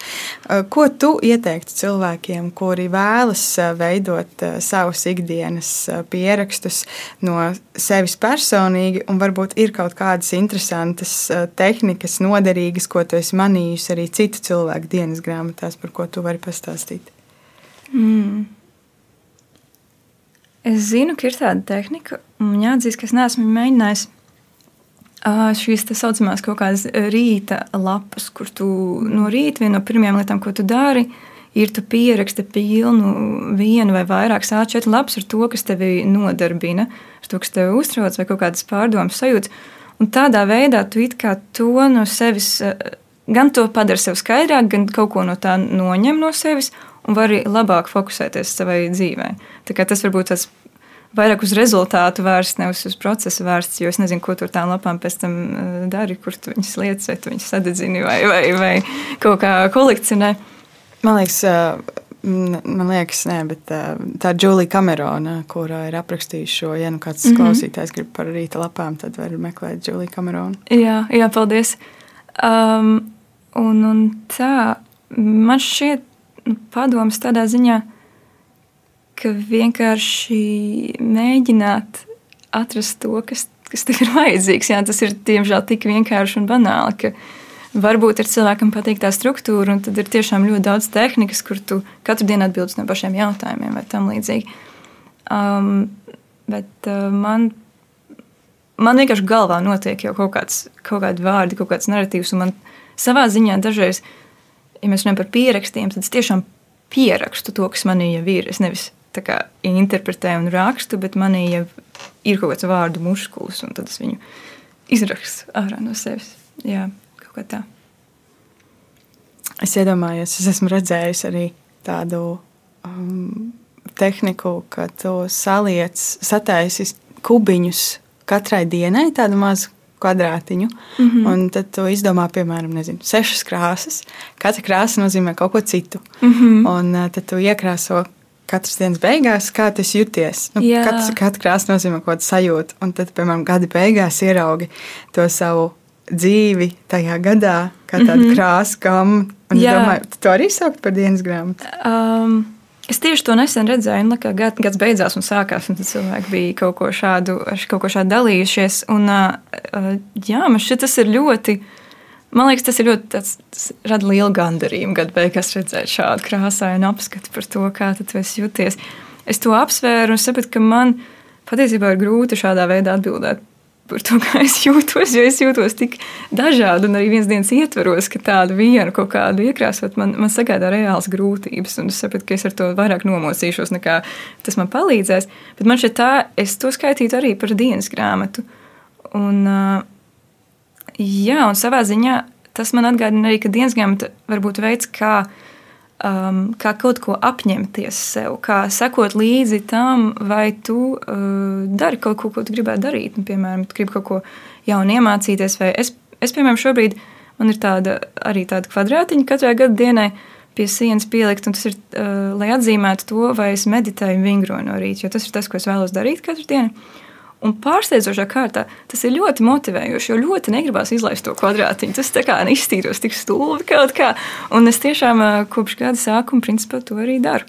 Ko tu ieteiktu cilvēkiem, kuri vēlas veidot savus ikdienas pierakstus no sevis personīgi, un varbūt ir kaut kādas interesantas tehnikas, noderīgas, ko tu esi manījusi arī citu cilvēku dienas grāmatās, par ko tu vari pastāstīt? Mm. Es zinu, ka ir tāda tehnika, un jāatzīst, ka es neesmu mēģinājis šīs tā saucamās kaut kādas rīta lapas, kur tu no rīta viena no pirmajām lietām, ko tu dari, ir tu pieraksti pilnu vienu vai vairākas A4 lapas ar to, kas tevi nodarbina, ar to, kas tevi uztrauc vai kaut kādas pārdomas sajūtas. Un tādā veidā tu it kā to no sevis, gan to padara sev skaidrāk, gan kaut ko no tā noņem no sevis un vari labāk fokusēties savai dzīvē. Tas varbūt tas vairāk uz rezultātu vērsts, nevis uz procesu vērsts. Jo es nezinu, ko tur tām lapām pēc tam eh, dari, kur tu viņas lietas, vai tu viņas sadedzini, vai, vai, vai kaut kā kolekcionē. Man liekas, eh, man liekas, nē, bet eh, tā ir Julija Kamerona, kurā ir aprakstījusi šo. Ja nu kāds mm -hmm. klausītājs grib par rīta lapām, tad var meklēt Juliju Kameronu. Jā, jā, paldies. Um, un, un tā, man šķiet, padoms tādā ziņā, ka vienkārši mēģināt atrast to, kas, kas tev ir vajadzīgs. Jā, tas ir diemžēl tik vienkārši un banāli, varbūt ir cilvēkam patīk tā struktūra, un tad ir tiešām ļoti daudz tehnikas, kur tu katru dienu atbildi no pašiem jautājumiem vai tam līdzīgi. Um, bet uh, man, man vienkārši galvā notiek jau kaut, kāds, kaut kādi vārdi, kaut kāds narratīvs, un man savā ziņā dažreiz, ja mēs runājam par pierakstiem, tad es tiešām pierakstu to, kas manī jau ir. Es nevis kā, interpretēju un rakstu, bet manī jau ir kaut kāds vārdu muskulis, un tad es viņu izrakstu ārā no sevis. Jā, kaut kā tā. Es iedomājos, es esmu redzējis arī tādu um, tehniku, ka tu saliec, sataisi kubiņus katrai dienai, tādu mazu kvadrātiņu. Mm -hmm. Un tad tu izdomā, piemēram, nezinu, sešas krāsas. Katra krāsa nozīmē kaut ko citu. Mm -hmm. Un tad tu iekrāso katras dienas beigās, kā tas jūties. Nu, katrs, katra krāsa nozīmē kaut kādu sajūtu. Un tad, piemēram, gada beigās ieraugi to savu dzīvi tajā gadā, kā tādu mm -hmm. krāsu gamu. Un Jā. es domāju, tu arī saukt par dienas grāmatu. Um. Es tieši to nesen redzēju, un kā gad, gads beidzās un sākās, un cilvēki bija kaut ko šādu, kaut ko šādu dalījušies. Un, jā, man šķiet, tas ir ļoti Man liekas, tas ir ļoti tāds, tas rada lielu gandarījumu gadu beigās redzēt šādu krāsainu apskatu par to, kā tu esi jūties. Es to apsvēru un sapratu, ka man patiesībā ir grūti šādā veidā atbildēt par to, kā es jūtos, jo es jūtos tik dažādi un arī viens dienas ietveros, ka tādu vienu kaut kādu iekrāsot man, man sagādā reāls grūtības. Es sapratu, ka es ar to vairāk nomocīšos, nekā tas man palīdzēs. Bet man šeit tā, es to skaitītu arī par dienas grāmatu. Un, Jā, un savā ziņā tas man atgādina arī, ka dienas grāmata var būt veids, kā, um, kā kaut ko apņemties sev, kā sekot līdzi tam, vai tu uh, dari kaut ko, ko tu gribētu darīt. Nu, piemēram, tu gribi kaut ko jaunu iemācīties, vai es, es piemēram, šobrīd man ir tāda, arī tāda kvadrātiņa katrai gada dienai pie sienas pielikt, un tas ir, uh, lai atzīmētu to, vai es meditēju vingroju no rīta, jo tas ir tas, ko es vēlos darīt katru dienu. Un pārsteidzošā kārtā tas ir ļoti motivējoši, jo ļoti negribās izlaist to kvadrātiņu. Tas tā kā iztīros tik stulbi kaut kā. Un es tiešām kopš gada sākuma principā to arī daru.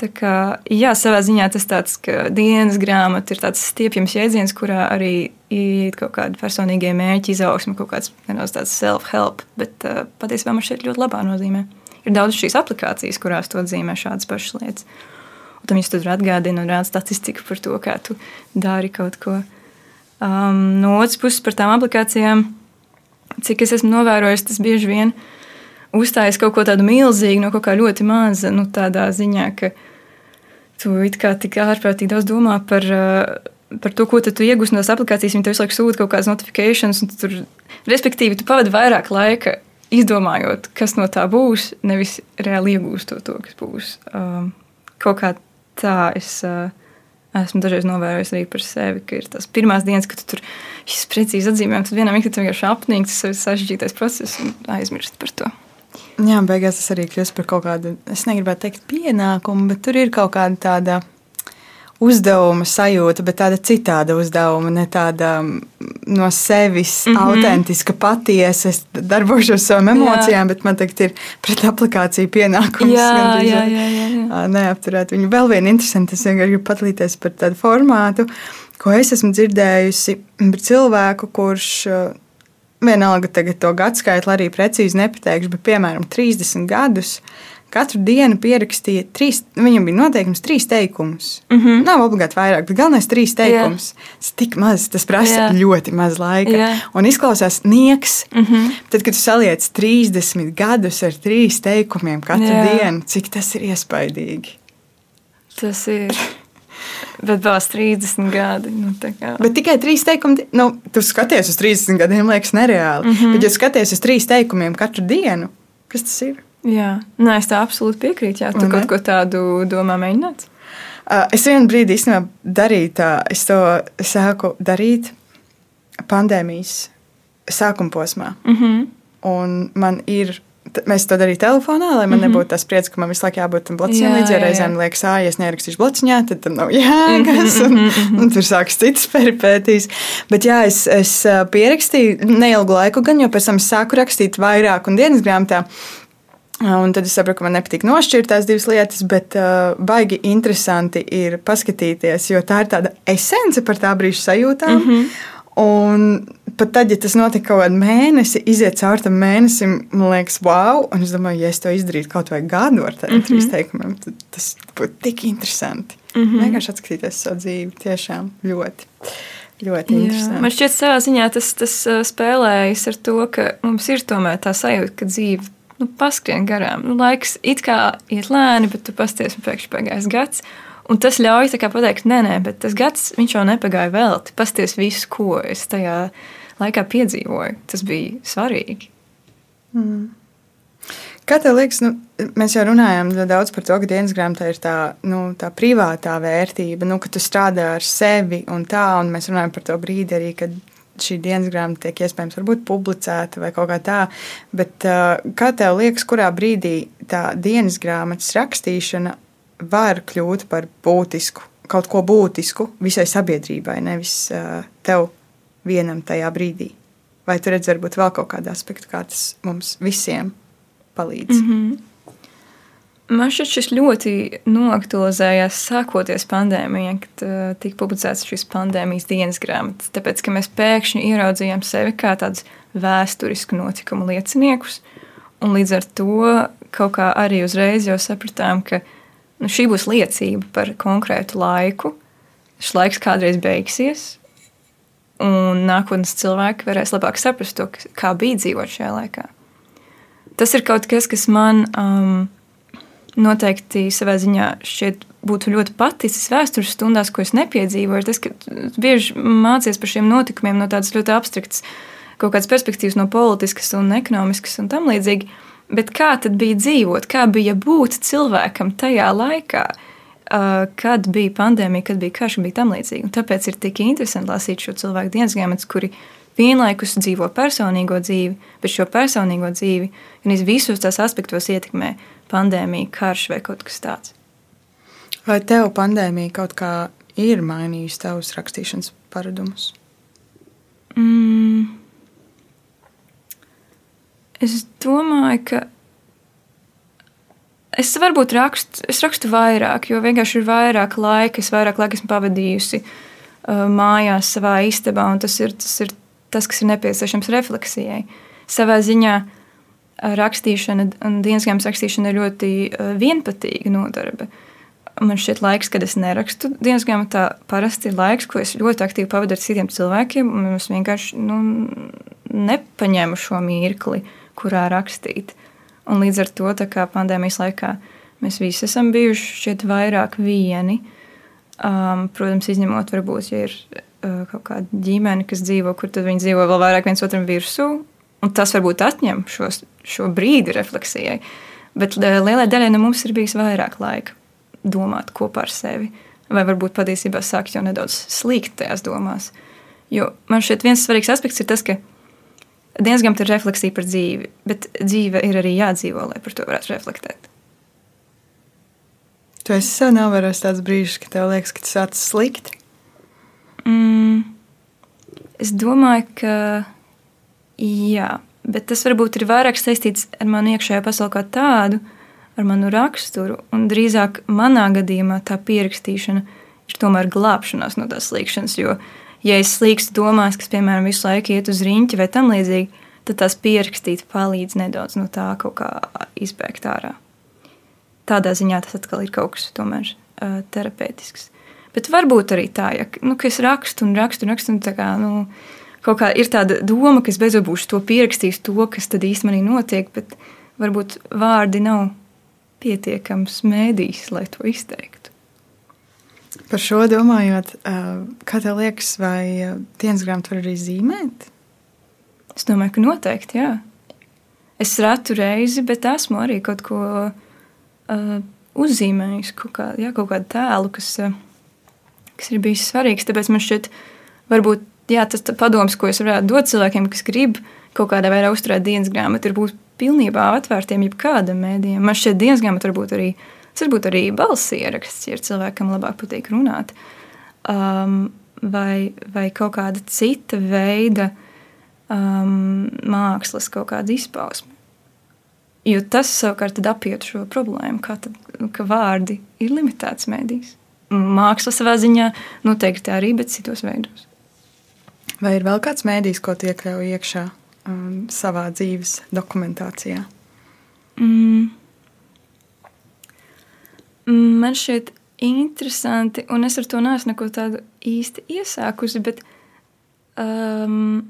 Tā kā, jā, savā ziņā tas tāds, ka dienas grāmata ir tāds stiepjams jēdziens, kurā arī ir kaut kāda personīgie mērķi, izaugsme, kaut kāds tāds self-help, bet uh, patiesībā man šeit ļoti labā nozīmē. Ir daudz šīs aplikācijas, kurās to atzīmē šādas pašas lietas. Un tam jūs tur atgādina un rāda statistiku par to, kā tu dari kaut ko. Um, no otras puses, par tām aplikācijām, cik es esmu novērojis, tas bieži vien uzstājas kaut ko tādu milzīgu, no kaut kā ļoti maza, nu, tādā ziņā, ka tu it kā tik ārprātīgi daudz domā par, uh, par to, ko tu iegūsi no tās aplikācijas. Viņi tev visu laiku sūta kaut kādas notifikācijas, un tur, respektīvi, tu pavadi vairāk laika izdomājot, kas no tā būs, nevis reāli iegūstot to, kas būs. Um, kaut kā tā es uh, esmu dažreiz novērojis arī par sevi, ka ir tās pirmās dienas, kad tu tur precīzi atzīmē, un tad vienā mirklī vienkārši apnīk tas sarežģītais process un aizmirst par to. Jā, beigās tas arī kļūst par kaut kādu, es negribētu teikt, pienākumu, bet tur ir kaut kāda tāda uzdevuma sajūta, bet tāda citāda uzdevuma, ne tāda mm, no sevis mm -hmm. autentiska, patiesa. Es darbošos savām emocijām, jā. bet man tagad ir pret aplikāciju pienākums. Jā, jā, jā, jā, jā. Neapturēt viņu. Vēl viena interesanta, es vienkārši gribu padalīties par tādu formātu, ko es esmu dzirdējusi par cilvēku, kurš vienalga tagad to gadskaitu arī precīzi nepateikšu, bet piemēram 30 gadus katru dienu pierakstīja trīs, viņam bija noteikums trīs teikumus. Mm. -hmm. Nav obligāti vairāk, bet galvenais trīs teikums. Tas tik maz, tas prasa Jā. ļoti maz laika. Jā. Un izklausās nieks. Mm. -hmm. Tad, kad tu saliec 30 gadus ar trīs teikumiem katru Jā. dienu, cik tas ir iespaidīgi. Tas ir. Bet vēl 30 gadi. Nu. Bet tikai trīs teikumi, nu, tu skaties uz 30 gadiem, liekas, nereāli. Mm. -hmm. Bet, ja skaties uz trīs teikumiem katru dienu, kas tas ir? Jā, Nē, es tā absolūti piekrītu. Jā, tu ne? kaut ko tādu domā mēģināt? Es vienā brīdī īstenībā darīju tā, es to sāku darīt pandēmijas sākuma posmā. Mm -hmm. Un man ir. Mēs to darījām telefonā, lai man mm -hmm. nebūtu tas spriedzes, ka man visu laiku jābūt tam. Mhm. Jā, Līdz ar reizēm liekas, ah, es nerakstīšu blociņā, tad tam nav jēgas. Un, Mhm, un tur sākas citas peripētīs. Bet jā, es, es pierakstīju neilgu laiku, gan jau pēc tam sāku rakstīt vairāk un dienas grāmatā. Un tad es saprotu, ka man nepatīk nošķirt tās divas lietas, bet uh, baigi interesanti ir paskatīties, jo tā ir tāda esence par tā brīža sajūtām. Mm -hmm. Un pat tad, ja tas notika kaut kādu mēnesi, iziet cauri tam mēnesim, man liekas, wow. Un es domāju, ja es to izdarītu kaut vai gadu ar tādiem mm -hmm. trīs teikumiem, tad tas būtu tik interesanti. Mm -hmm. Vienkārši atskatīties savu dzīvi, tiešām ļoti, ļoti interesanti. man šķiet, savā ziņā tas, tas uh, spēlējas ar to, ka mums ir tomēr tā sajūta, ka dzīve nu, paskrien garām. Nu, laiks it kā iet lēni, bet tu pasties, un pēkšņi pagājis gads. Un tas ļauj pateikt, nē, nē, bet tas gads jau nepagāja velti. Pasties visu, ko es tajā laikā piedzīvoju. Tas bija svarīgi. Kā tev liekas, nu, mēs jau runājām daudz par to, ka dienas grāmatā ir tā, nu, tā privātā vērtība, nu, ka tu strādā ar sevi un tā, un mēs runājam par to brīdi arī, kad šī dienas grāmata tiek iespējams varbūt publicēta vai kaut kā tā. Bet uh, kā tev liekas, kurā brīdī tā dienas grāmatas rakstīšana var kļūt par būtisku, kaut ko būtisku visai sabiedrībai, nevis uh, tev vienam tajā brīdī? Vai tu redzi varbūt vēl kaut kādu aspektu, kā tas mums visiem palīdz? Mm -hmm. Man šķiet, šis ļoti noaktualizējās sākoties pandēmijai, kad uh, tika publicēts šis pandēmijas dienas grāmatas. Tāpēc, ka mēs pēkšņi ieraudzījām sevi kā tādus vēsturisku notikumu lieciniekus, un līdz ar to kaut kā arī uzreiz jau sapratām, ka nu, šī būs liecība par konkrētu laiku. Šis laiks kādreiz beigsies, un nākotnes cilvēki varēs labāk saprast to, kā bija dzīvot šajā laikā. Tas ir kaut kas, kas man um, noteikti savā ziņā šķiet būtu ļoti paticis vēstures stundās, ko es nepiedzīvoju. Ir tas, ka bieži mācies par šiem notikumiem no tādas ļoti abstraktas kaut kādas perspektīvas, no politiskas un ekonomiskas un tam līdzīgi. Bet kā tad bija dzīvot, kā bija būt cilvēkam tajā laikā, uh, kad bija pandēmija, kad bija karš un bija tam līdzīgi. Un tāpēc ir tik interesanti lasīt šo cilvēku dienas grāmatas, kuri vienlaikus dzīvo personīgo dzīvi, bet šo personīgo dzīvi gan visos tās aspektos ietekmē pandēmija, karš vai kaut kas tāds. Vai tev pandēmija kaut kā ir mainījusi tavus rakstīšanas paradumus? Mm. Es domāju, ka es varbūt rakstu, es rakstu vairāk, jo vienkārši ir vairāk laika, es vairāk laika esmu pavadījusi uh, mājās, savā istabā, un tas ir, tas ir tas, kas ir nepieciešams refleksijai. Savā ziņā rakstīšana un dienas grāmatas rakstīšana ir ļoti vienpatīga nodarbe. Man šķiet, laiks, kad es nerakstu dienas grāmatā, parasti ir laiks, ko es ļoti aktīvi pavadu ar citiem cilvēkiem, es vienkārši nu, nepaņēmu šo mirkli, kurā rakstīt. Un līdz ar to, pandēmijas laikā, mēs visi esam bijuši šķiet vairāk vieni. Um, protams, izņemot, varbūt, ja ir kaut kāda ģimene, kas dzīvo, kur viņi dzīvo vēl vairāk viens otram virsū, un tas varbūt atņem šos, šo brīdi refleksijai. Bet uh, lielai daļai no mums ir bijis vairāk laika domāt kopā ar sevi, vai varbūt patiesībā sākt jau nedaudz slīgt tajās domās. Jo man šeit viens svarīgs aspekts ir tas, ka dienas grāmata ir refleksija par dzīvi, bet dzīve ir arī jādzīvo, lai par to varētu reflektēt. Tu esi sev novērojis tāds brīžs, ka tev liekas, ka tas sācis slikti. Mm, es domāju, ka jā, bet tas varbūt ir vairāk saistīts ar manu iekšējo pasauli kā tādu, ar manu raksturu. Un drīzāk manā gadījumā tā pierakstīšana ir tomēr glābšanās no tās slīkšanas. Jo, ja es slīkstu domās, kas, piemēram, visu laiku iet uz riņķi vai tam līdzīgi, tad tās pierakstīt palīdz nedaudz no tā kaut kā izbēgt ārā. tādā ziņā tas atkal ir kaut kas tomēr terapeitisks. Bet varbūt arī tā, ja, nu, es rakstu un rakstu un rakstu. Un tā kā, nu, kaut kā ir tāda doma, ka es beidzot būšu to pierakstījis, to, kas tad īstenībā notiek, bet varbūt vārdi nav pietiekams mēdījis, lai to izteiktu. Par šo domājot, kā tev liekas, vai dienas grāmatu var arī zīmēt? Es domāju, ka noteikti, jā. Es ratu reizi, bet esmu arī kaut ko uh, uzzīmējis, kaut, kā, jā, kaut kādu tēlu, kas, uh, kas ir bijis svarīgs. Tāpēc man šķiet, varbūt jā, tas padoms, ko es varētu dot cilvēkiem, kas grib kaut kādā veidā uzturēt dienas grāmatu, ir būt pilnībā atvērtiem jebkādam mēdījam. Man šķiet, dienas grāmata varbūt arī varbūt arī balss ieraksts, ja cilvēkam labāk patīk runāt. Um, vai, vai kaut kāda cita veida um, mākslas kaut kāda izpausme. Jo tas savukārt apiet šo problēmu, tad, ka vārdi ir limitēts mēdīs. Māksla savā ziņā noteikti arī, bet citos veidos. Vai ir vēl kāds mēdījis, ko iekļauj iekšā um, savā dzīves dokumentācijā? Mm. Man šķiet interesanti, un es ar to neesmu neko tādu īsti iesākusi, bet um,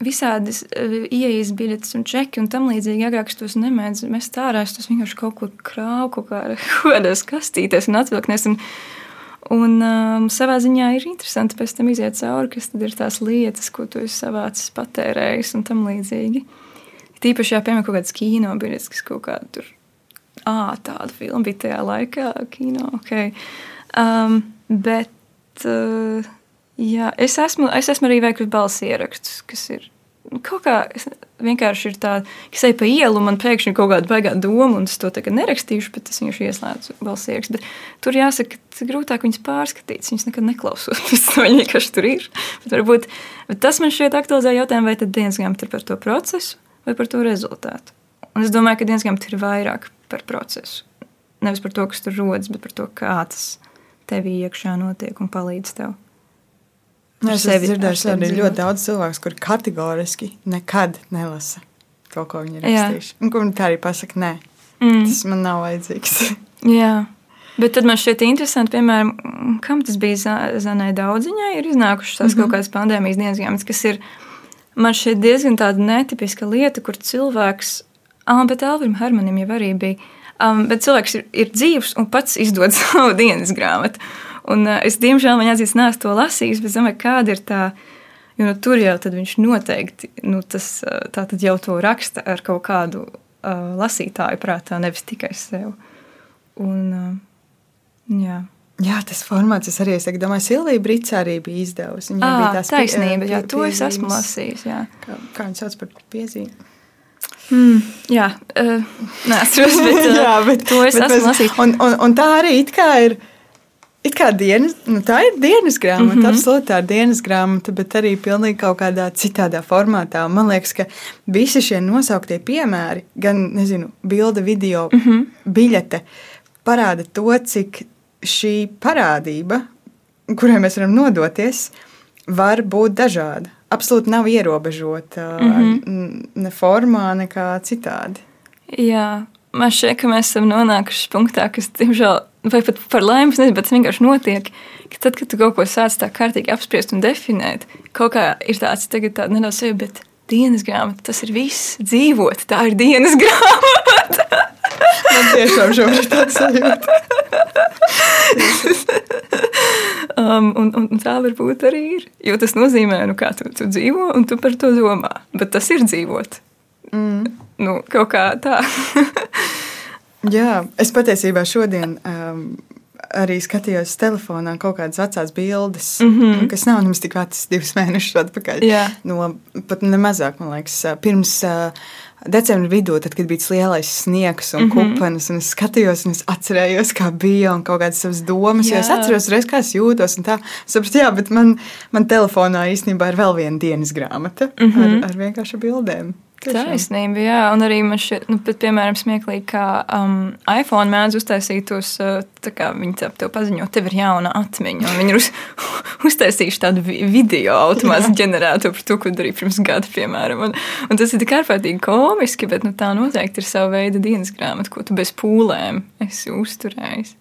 visādas uh, ieejas biļetes un čeki un tam līdzīgi. Agrāk es tos nemēdzu mest ārā, es tos vienkārši kaut kur krāvu, kaut kā kādās kastītēs un atvilknēs. Un, un um, savā ziņā ir interesanti pēc tam iziet cauri, kas tad ir tās lietas, ko tu esi savācis, patērējis un tam līdzīgi. Tīpaši, ja piemēram, kaut kādas kino biļetes, kas kaut kādā tur ah, tāda filma bija tajā laikā, kino. Okay. Um, bet uh, jā, es, esmu, es esmu arī veikusi balss ierakstus, kas ir kaut kā vienkārši ir tāda, ka ej pa ielu, man pēkšņi ir kaut kāda baigā doma, un es to tagad nerakstīšu, bet es vienkārši ieslēdzu balss ierakstu. Bet tur jāsaka, ka grūtāk viņas pārskatīt. Viņas nekad neklausos, pēc tam viņi vienkārši tur ir. Bet varbūt bet tas man šķiet aktualizē jautājumu, vai tad dienas grāmata ir par to procesu vai par to rezultātu. Un es domāju, ka dienas grāmata ir vairāk par procesu. Nevis par to, kas tur rodas, bet par to, kā tas tevī iekšā notiek un palīdz tev. Es esmu dzirdējis arī ļoti daudz cilvēku, kuri kategoriski nekad nelasa kaut ko viņi ir rakstījuši. Un kur viņi tā arī pasaka, nē, mm. tas man nav vajadzīgs. Jā. Bet tad man šķiet interesanti, piemēram, kam tas bija Zanai Daudziņai, ir iznākušas tās mm -hmm. kaut kādas pandēmijas dienas grāmatas, kas ir man šķiet diezgan tāda netipiska lieta, kur cilvēks Um, bet Elvim Hermanim jau arī bija. Um, bet cilvēks ir, ir dzīves un pats izdod savu dienas grāmatu. Un, uh, es, diemžēl, man jāatzīst, neesmu to lasījis, bet domāju, kāda ir tā. Jo nu, tur jau viņš noteikti nu, tas, jau to raksta ar kaut kādu uh, lasītāju prātā, nevis tikai sev. Un, uh, jā. Jā, tas formāts es arī es domāju, Silvija Brīsā arī bija izdevusi. Viņa à, bija tā taisnība, jā, to es esmu lasījis. Jā. Kā, kā viņa sauc par piezīmi? Mm, jā, uh, neatceros, bet, uh, jā, bet to es bet esmu lasījis. Un, un, un tā arī it kā ir. It kā dienas, nu tā ir dienas grāmata, mm -hmm. absolūti tā ir dienas grāmata, bet arī pilnīgi kaut kādā citādā formātā. Man liekas, ka visi šie nosauktie piemēri, gan, nezinu, bilde, video, mm -hmm. biļete, parāda to, cik šī parādība, kurai mēs varam nodoties, var būt dažāda absolūti nav ierobežota mm -hmm. ne formā, nekā citādi. Jā, man šķiet, ka mēs esam nonākuši punktā, kas, diemžēl, vai pat par laimi, nezinu, bet tas vienkārši notiek. Ka tad, kad tu kaut ko sāc tā kārtīgi apspriest un definēt, kaut kā ir tāds tagad tāda nedaudz sevi, bet dienas grāmata, tas ir viss dzīvot, tā ir dienas grāmata. Man tiešām šobrīd tāds sajūta. um, un, un tā varbūt arī ir. Jo tas nozīmē, nu, kā tu, tu dzīvo, un tu par to domā. Bet tas ir dzīvot. Mm. Nu, kaut kā tā. Jā, es patiesībā šodien um, arī skatījos telefonā kaut kādas vecās bildes, mm -hmm. kas nav nemaz tik vecas, divus mēnešus atpakaļ. Jā. No, pat ne mazāk, man liekas, pirms. Uh, decembra vidū, tad, kad bija lielais sniegs un mm -hmm. kupenes, un es skatījos, un es atcerējos, kā bija un kaut kādas savas domas. Jā. Jo es atceros, reiz, kā es jūtos. Tā, sapratu, jā, bet man, man telefonā īstenībā ir vēl viena dienas grāmata mm -hmm. ar, ar vienkārši bildēm. Taisnība, jā, un arī man šķiet, nu, pat, piemēram, smieklīgi, kā um, iPhone mēdz uztaisīt tos, uh, tā kā viņi tev, tev paziņo, tev ir jauna atmiņa, un viņi ir uz, uztaisījuši tādu vi- video automātiski ģenerētu par to, ko darīja pirms gada, piemēram, un, un tas ir tik ārkārtīgi komiski, bet, nu, tā noteikti ir sava veida dienas grāmata, ko tu bez pūlēm esi uzturējis.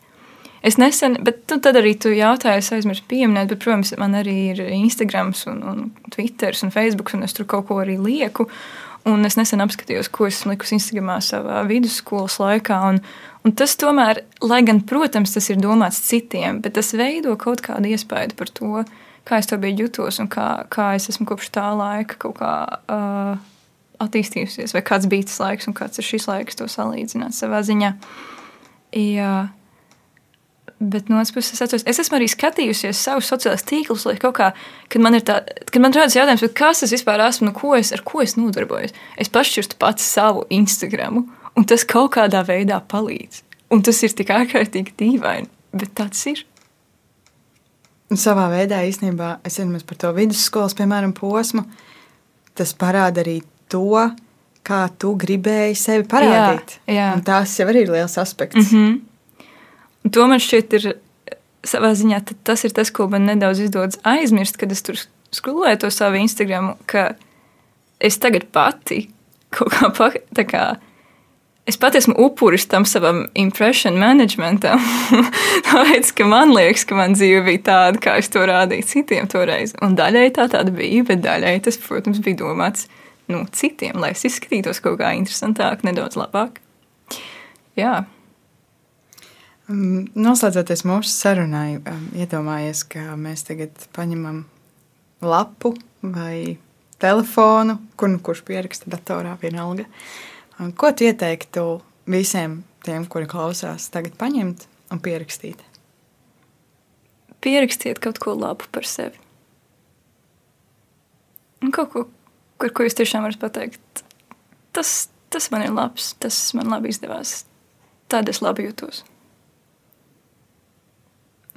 Es nesen, bet nu, tad arī tu jautāji, es aizmirsu pieminēt, bet, protams, man arī ir Instagram, un, un Twitter, un Facebook, un es tur kaut ko arī lieku. Un es nesen apskatījos, ko esmu likusi Instagramā savā vidusskolas laikā. Un, un tas tomēr, lai gan, protams, tas ir domāts citiem, bet tas veido kaut kādu iespaidu par to, kā es to biju jutos un kā, kā es esmu kopš tā laika kaut kā uh, attīstījusies, vai kāds bija tas laiks un kāds ir šis laiks, to salīdzināt savā ziņā. Jā. Bet no otras puses, es, atceros, es esmu arī skatījusies savus sociālos tīklus, lai kaut kā, kad man ir tā, kad man rodas jautājums, kas es vispār esmu, nu, ko es, ar ko es nodarbojos. Es pašķirstu pats savu Instagramu, un tas kaut kādā veidā palīdz. Un tas ir tik ārkārtīgi dīvaini, bet tāds ir. Savā veidā īstenībā es domāju par to vidusskolas, piemēram, posmu. Tas parāda arī to, kā tu gribēji sevi parādīt. Jā, jā. Un tas jau arī ir liels aspekts. Mm -hmm. Un to man šķiet, ir savā ziņā tas ir tas, ko man nedaudz izdodas aizmirst, kad es tur skrolēju to savu Instagram, ka es tagad pati kaut kā, tā kā es pat esmu upuris tam savam impression managementam. Tāpēc, ka man liekas, ka man dzīve bija tāda, kā es to rādīju citiem toreiz. Un daļai tā tāda bija, bet daļai tas, protams, bija domāts nu, citiem, lai es izskatītos kaut kā interesantāk, nedaudz labāk. Jā. Um, Noslēdzoties mūsu sarunai, um, iedomājies, ka mēs tagad paņemam lapu vai telefonu, kur, nu kurš pieraksta datorā vienalga. Ko tu ieteiktu visiem tiem, kuri klausās, tagad paņemt un pierakstīt? Pierakstiet kaut ko labu par sevi. Un kaut ko, kur, ko jūs tiešām varat pateikt. Tas, tas man ir labs, tas man labi izdevās. Tad es labi jūtos.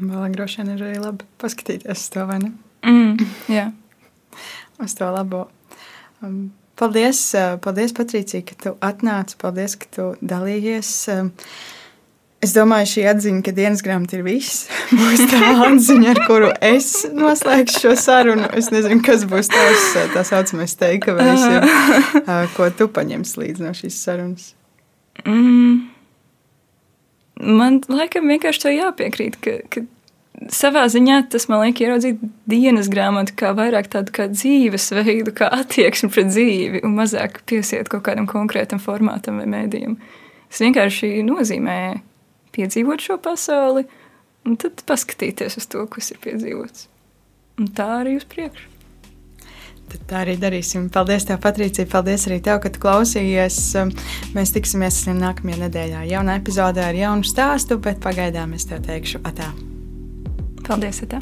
Vēl droši vien ir arī labi paskatīties uz to, vai ne? Mm, jā. Uz to labo. Um, Paldies, uh, paldies Patricija, ka tu atnāci. Paldies, ka tu dalījies. Um, Es domāju, šī atziņa, ka dienas grāmata ir viss, būs tā atziņa, ar kuru es noslēgšu šo sarunu. Es nezinu, kas būs tavs uh, tā saucamais teikavējs, uh, ko tu paņemsi līdzi no šīs sarunas. Mm. Man laikam vienkārši tā jāpiekrīt, ka, ka savā ziņā tas man liek ieraudzīt dienas grāmatu kā vairāk tādu kā dzīvesveidu, kā attieksmi pret dzīvi un mazāk piesiet kaut kādam konkrētam formātam vai mēdījam. Tas vienkārši nozīmē piedzīvot šo pasauli un tad paskatīties uz to, kas ir piedzīvots. Un tā arī uz priekšu. Tad tā arī darīsim. Paldies, tev, Patricija. Paldies arī tev, ka tu klausījies. Um, Mēs tiksimies nākamajā nedēļā jaunā epizodē ar jaunu stāstu, bet pagaidām es tev teikšu atā. Paldies! Tā.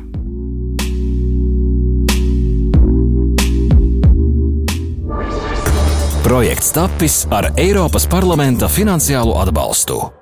Projekts tapis ar Eiropas parlamenta finansiālo atbalstu.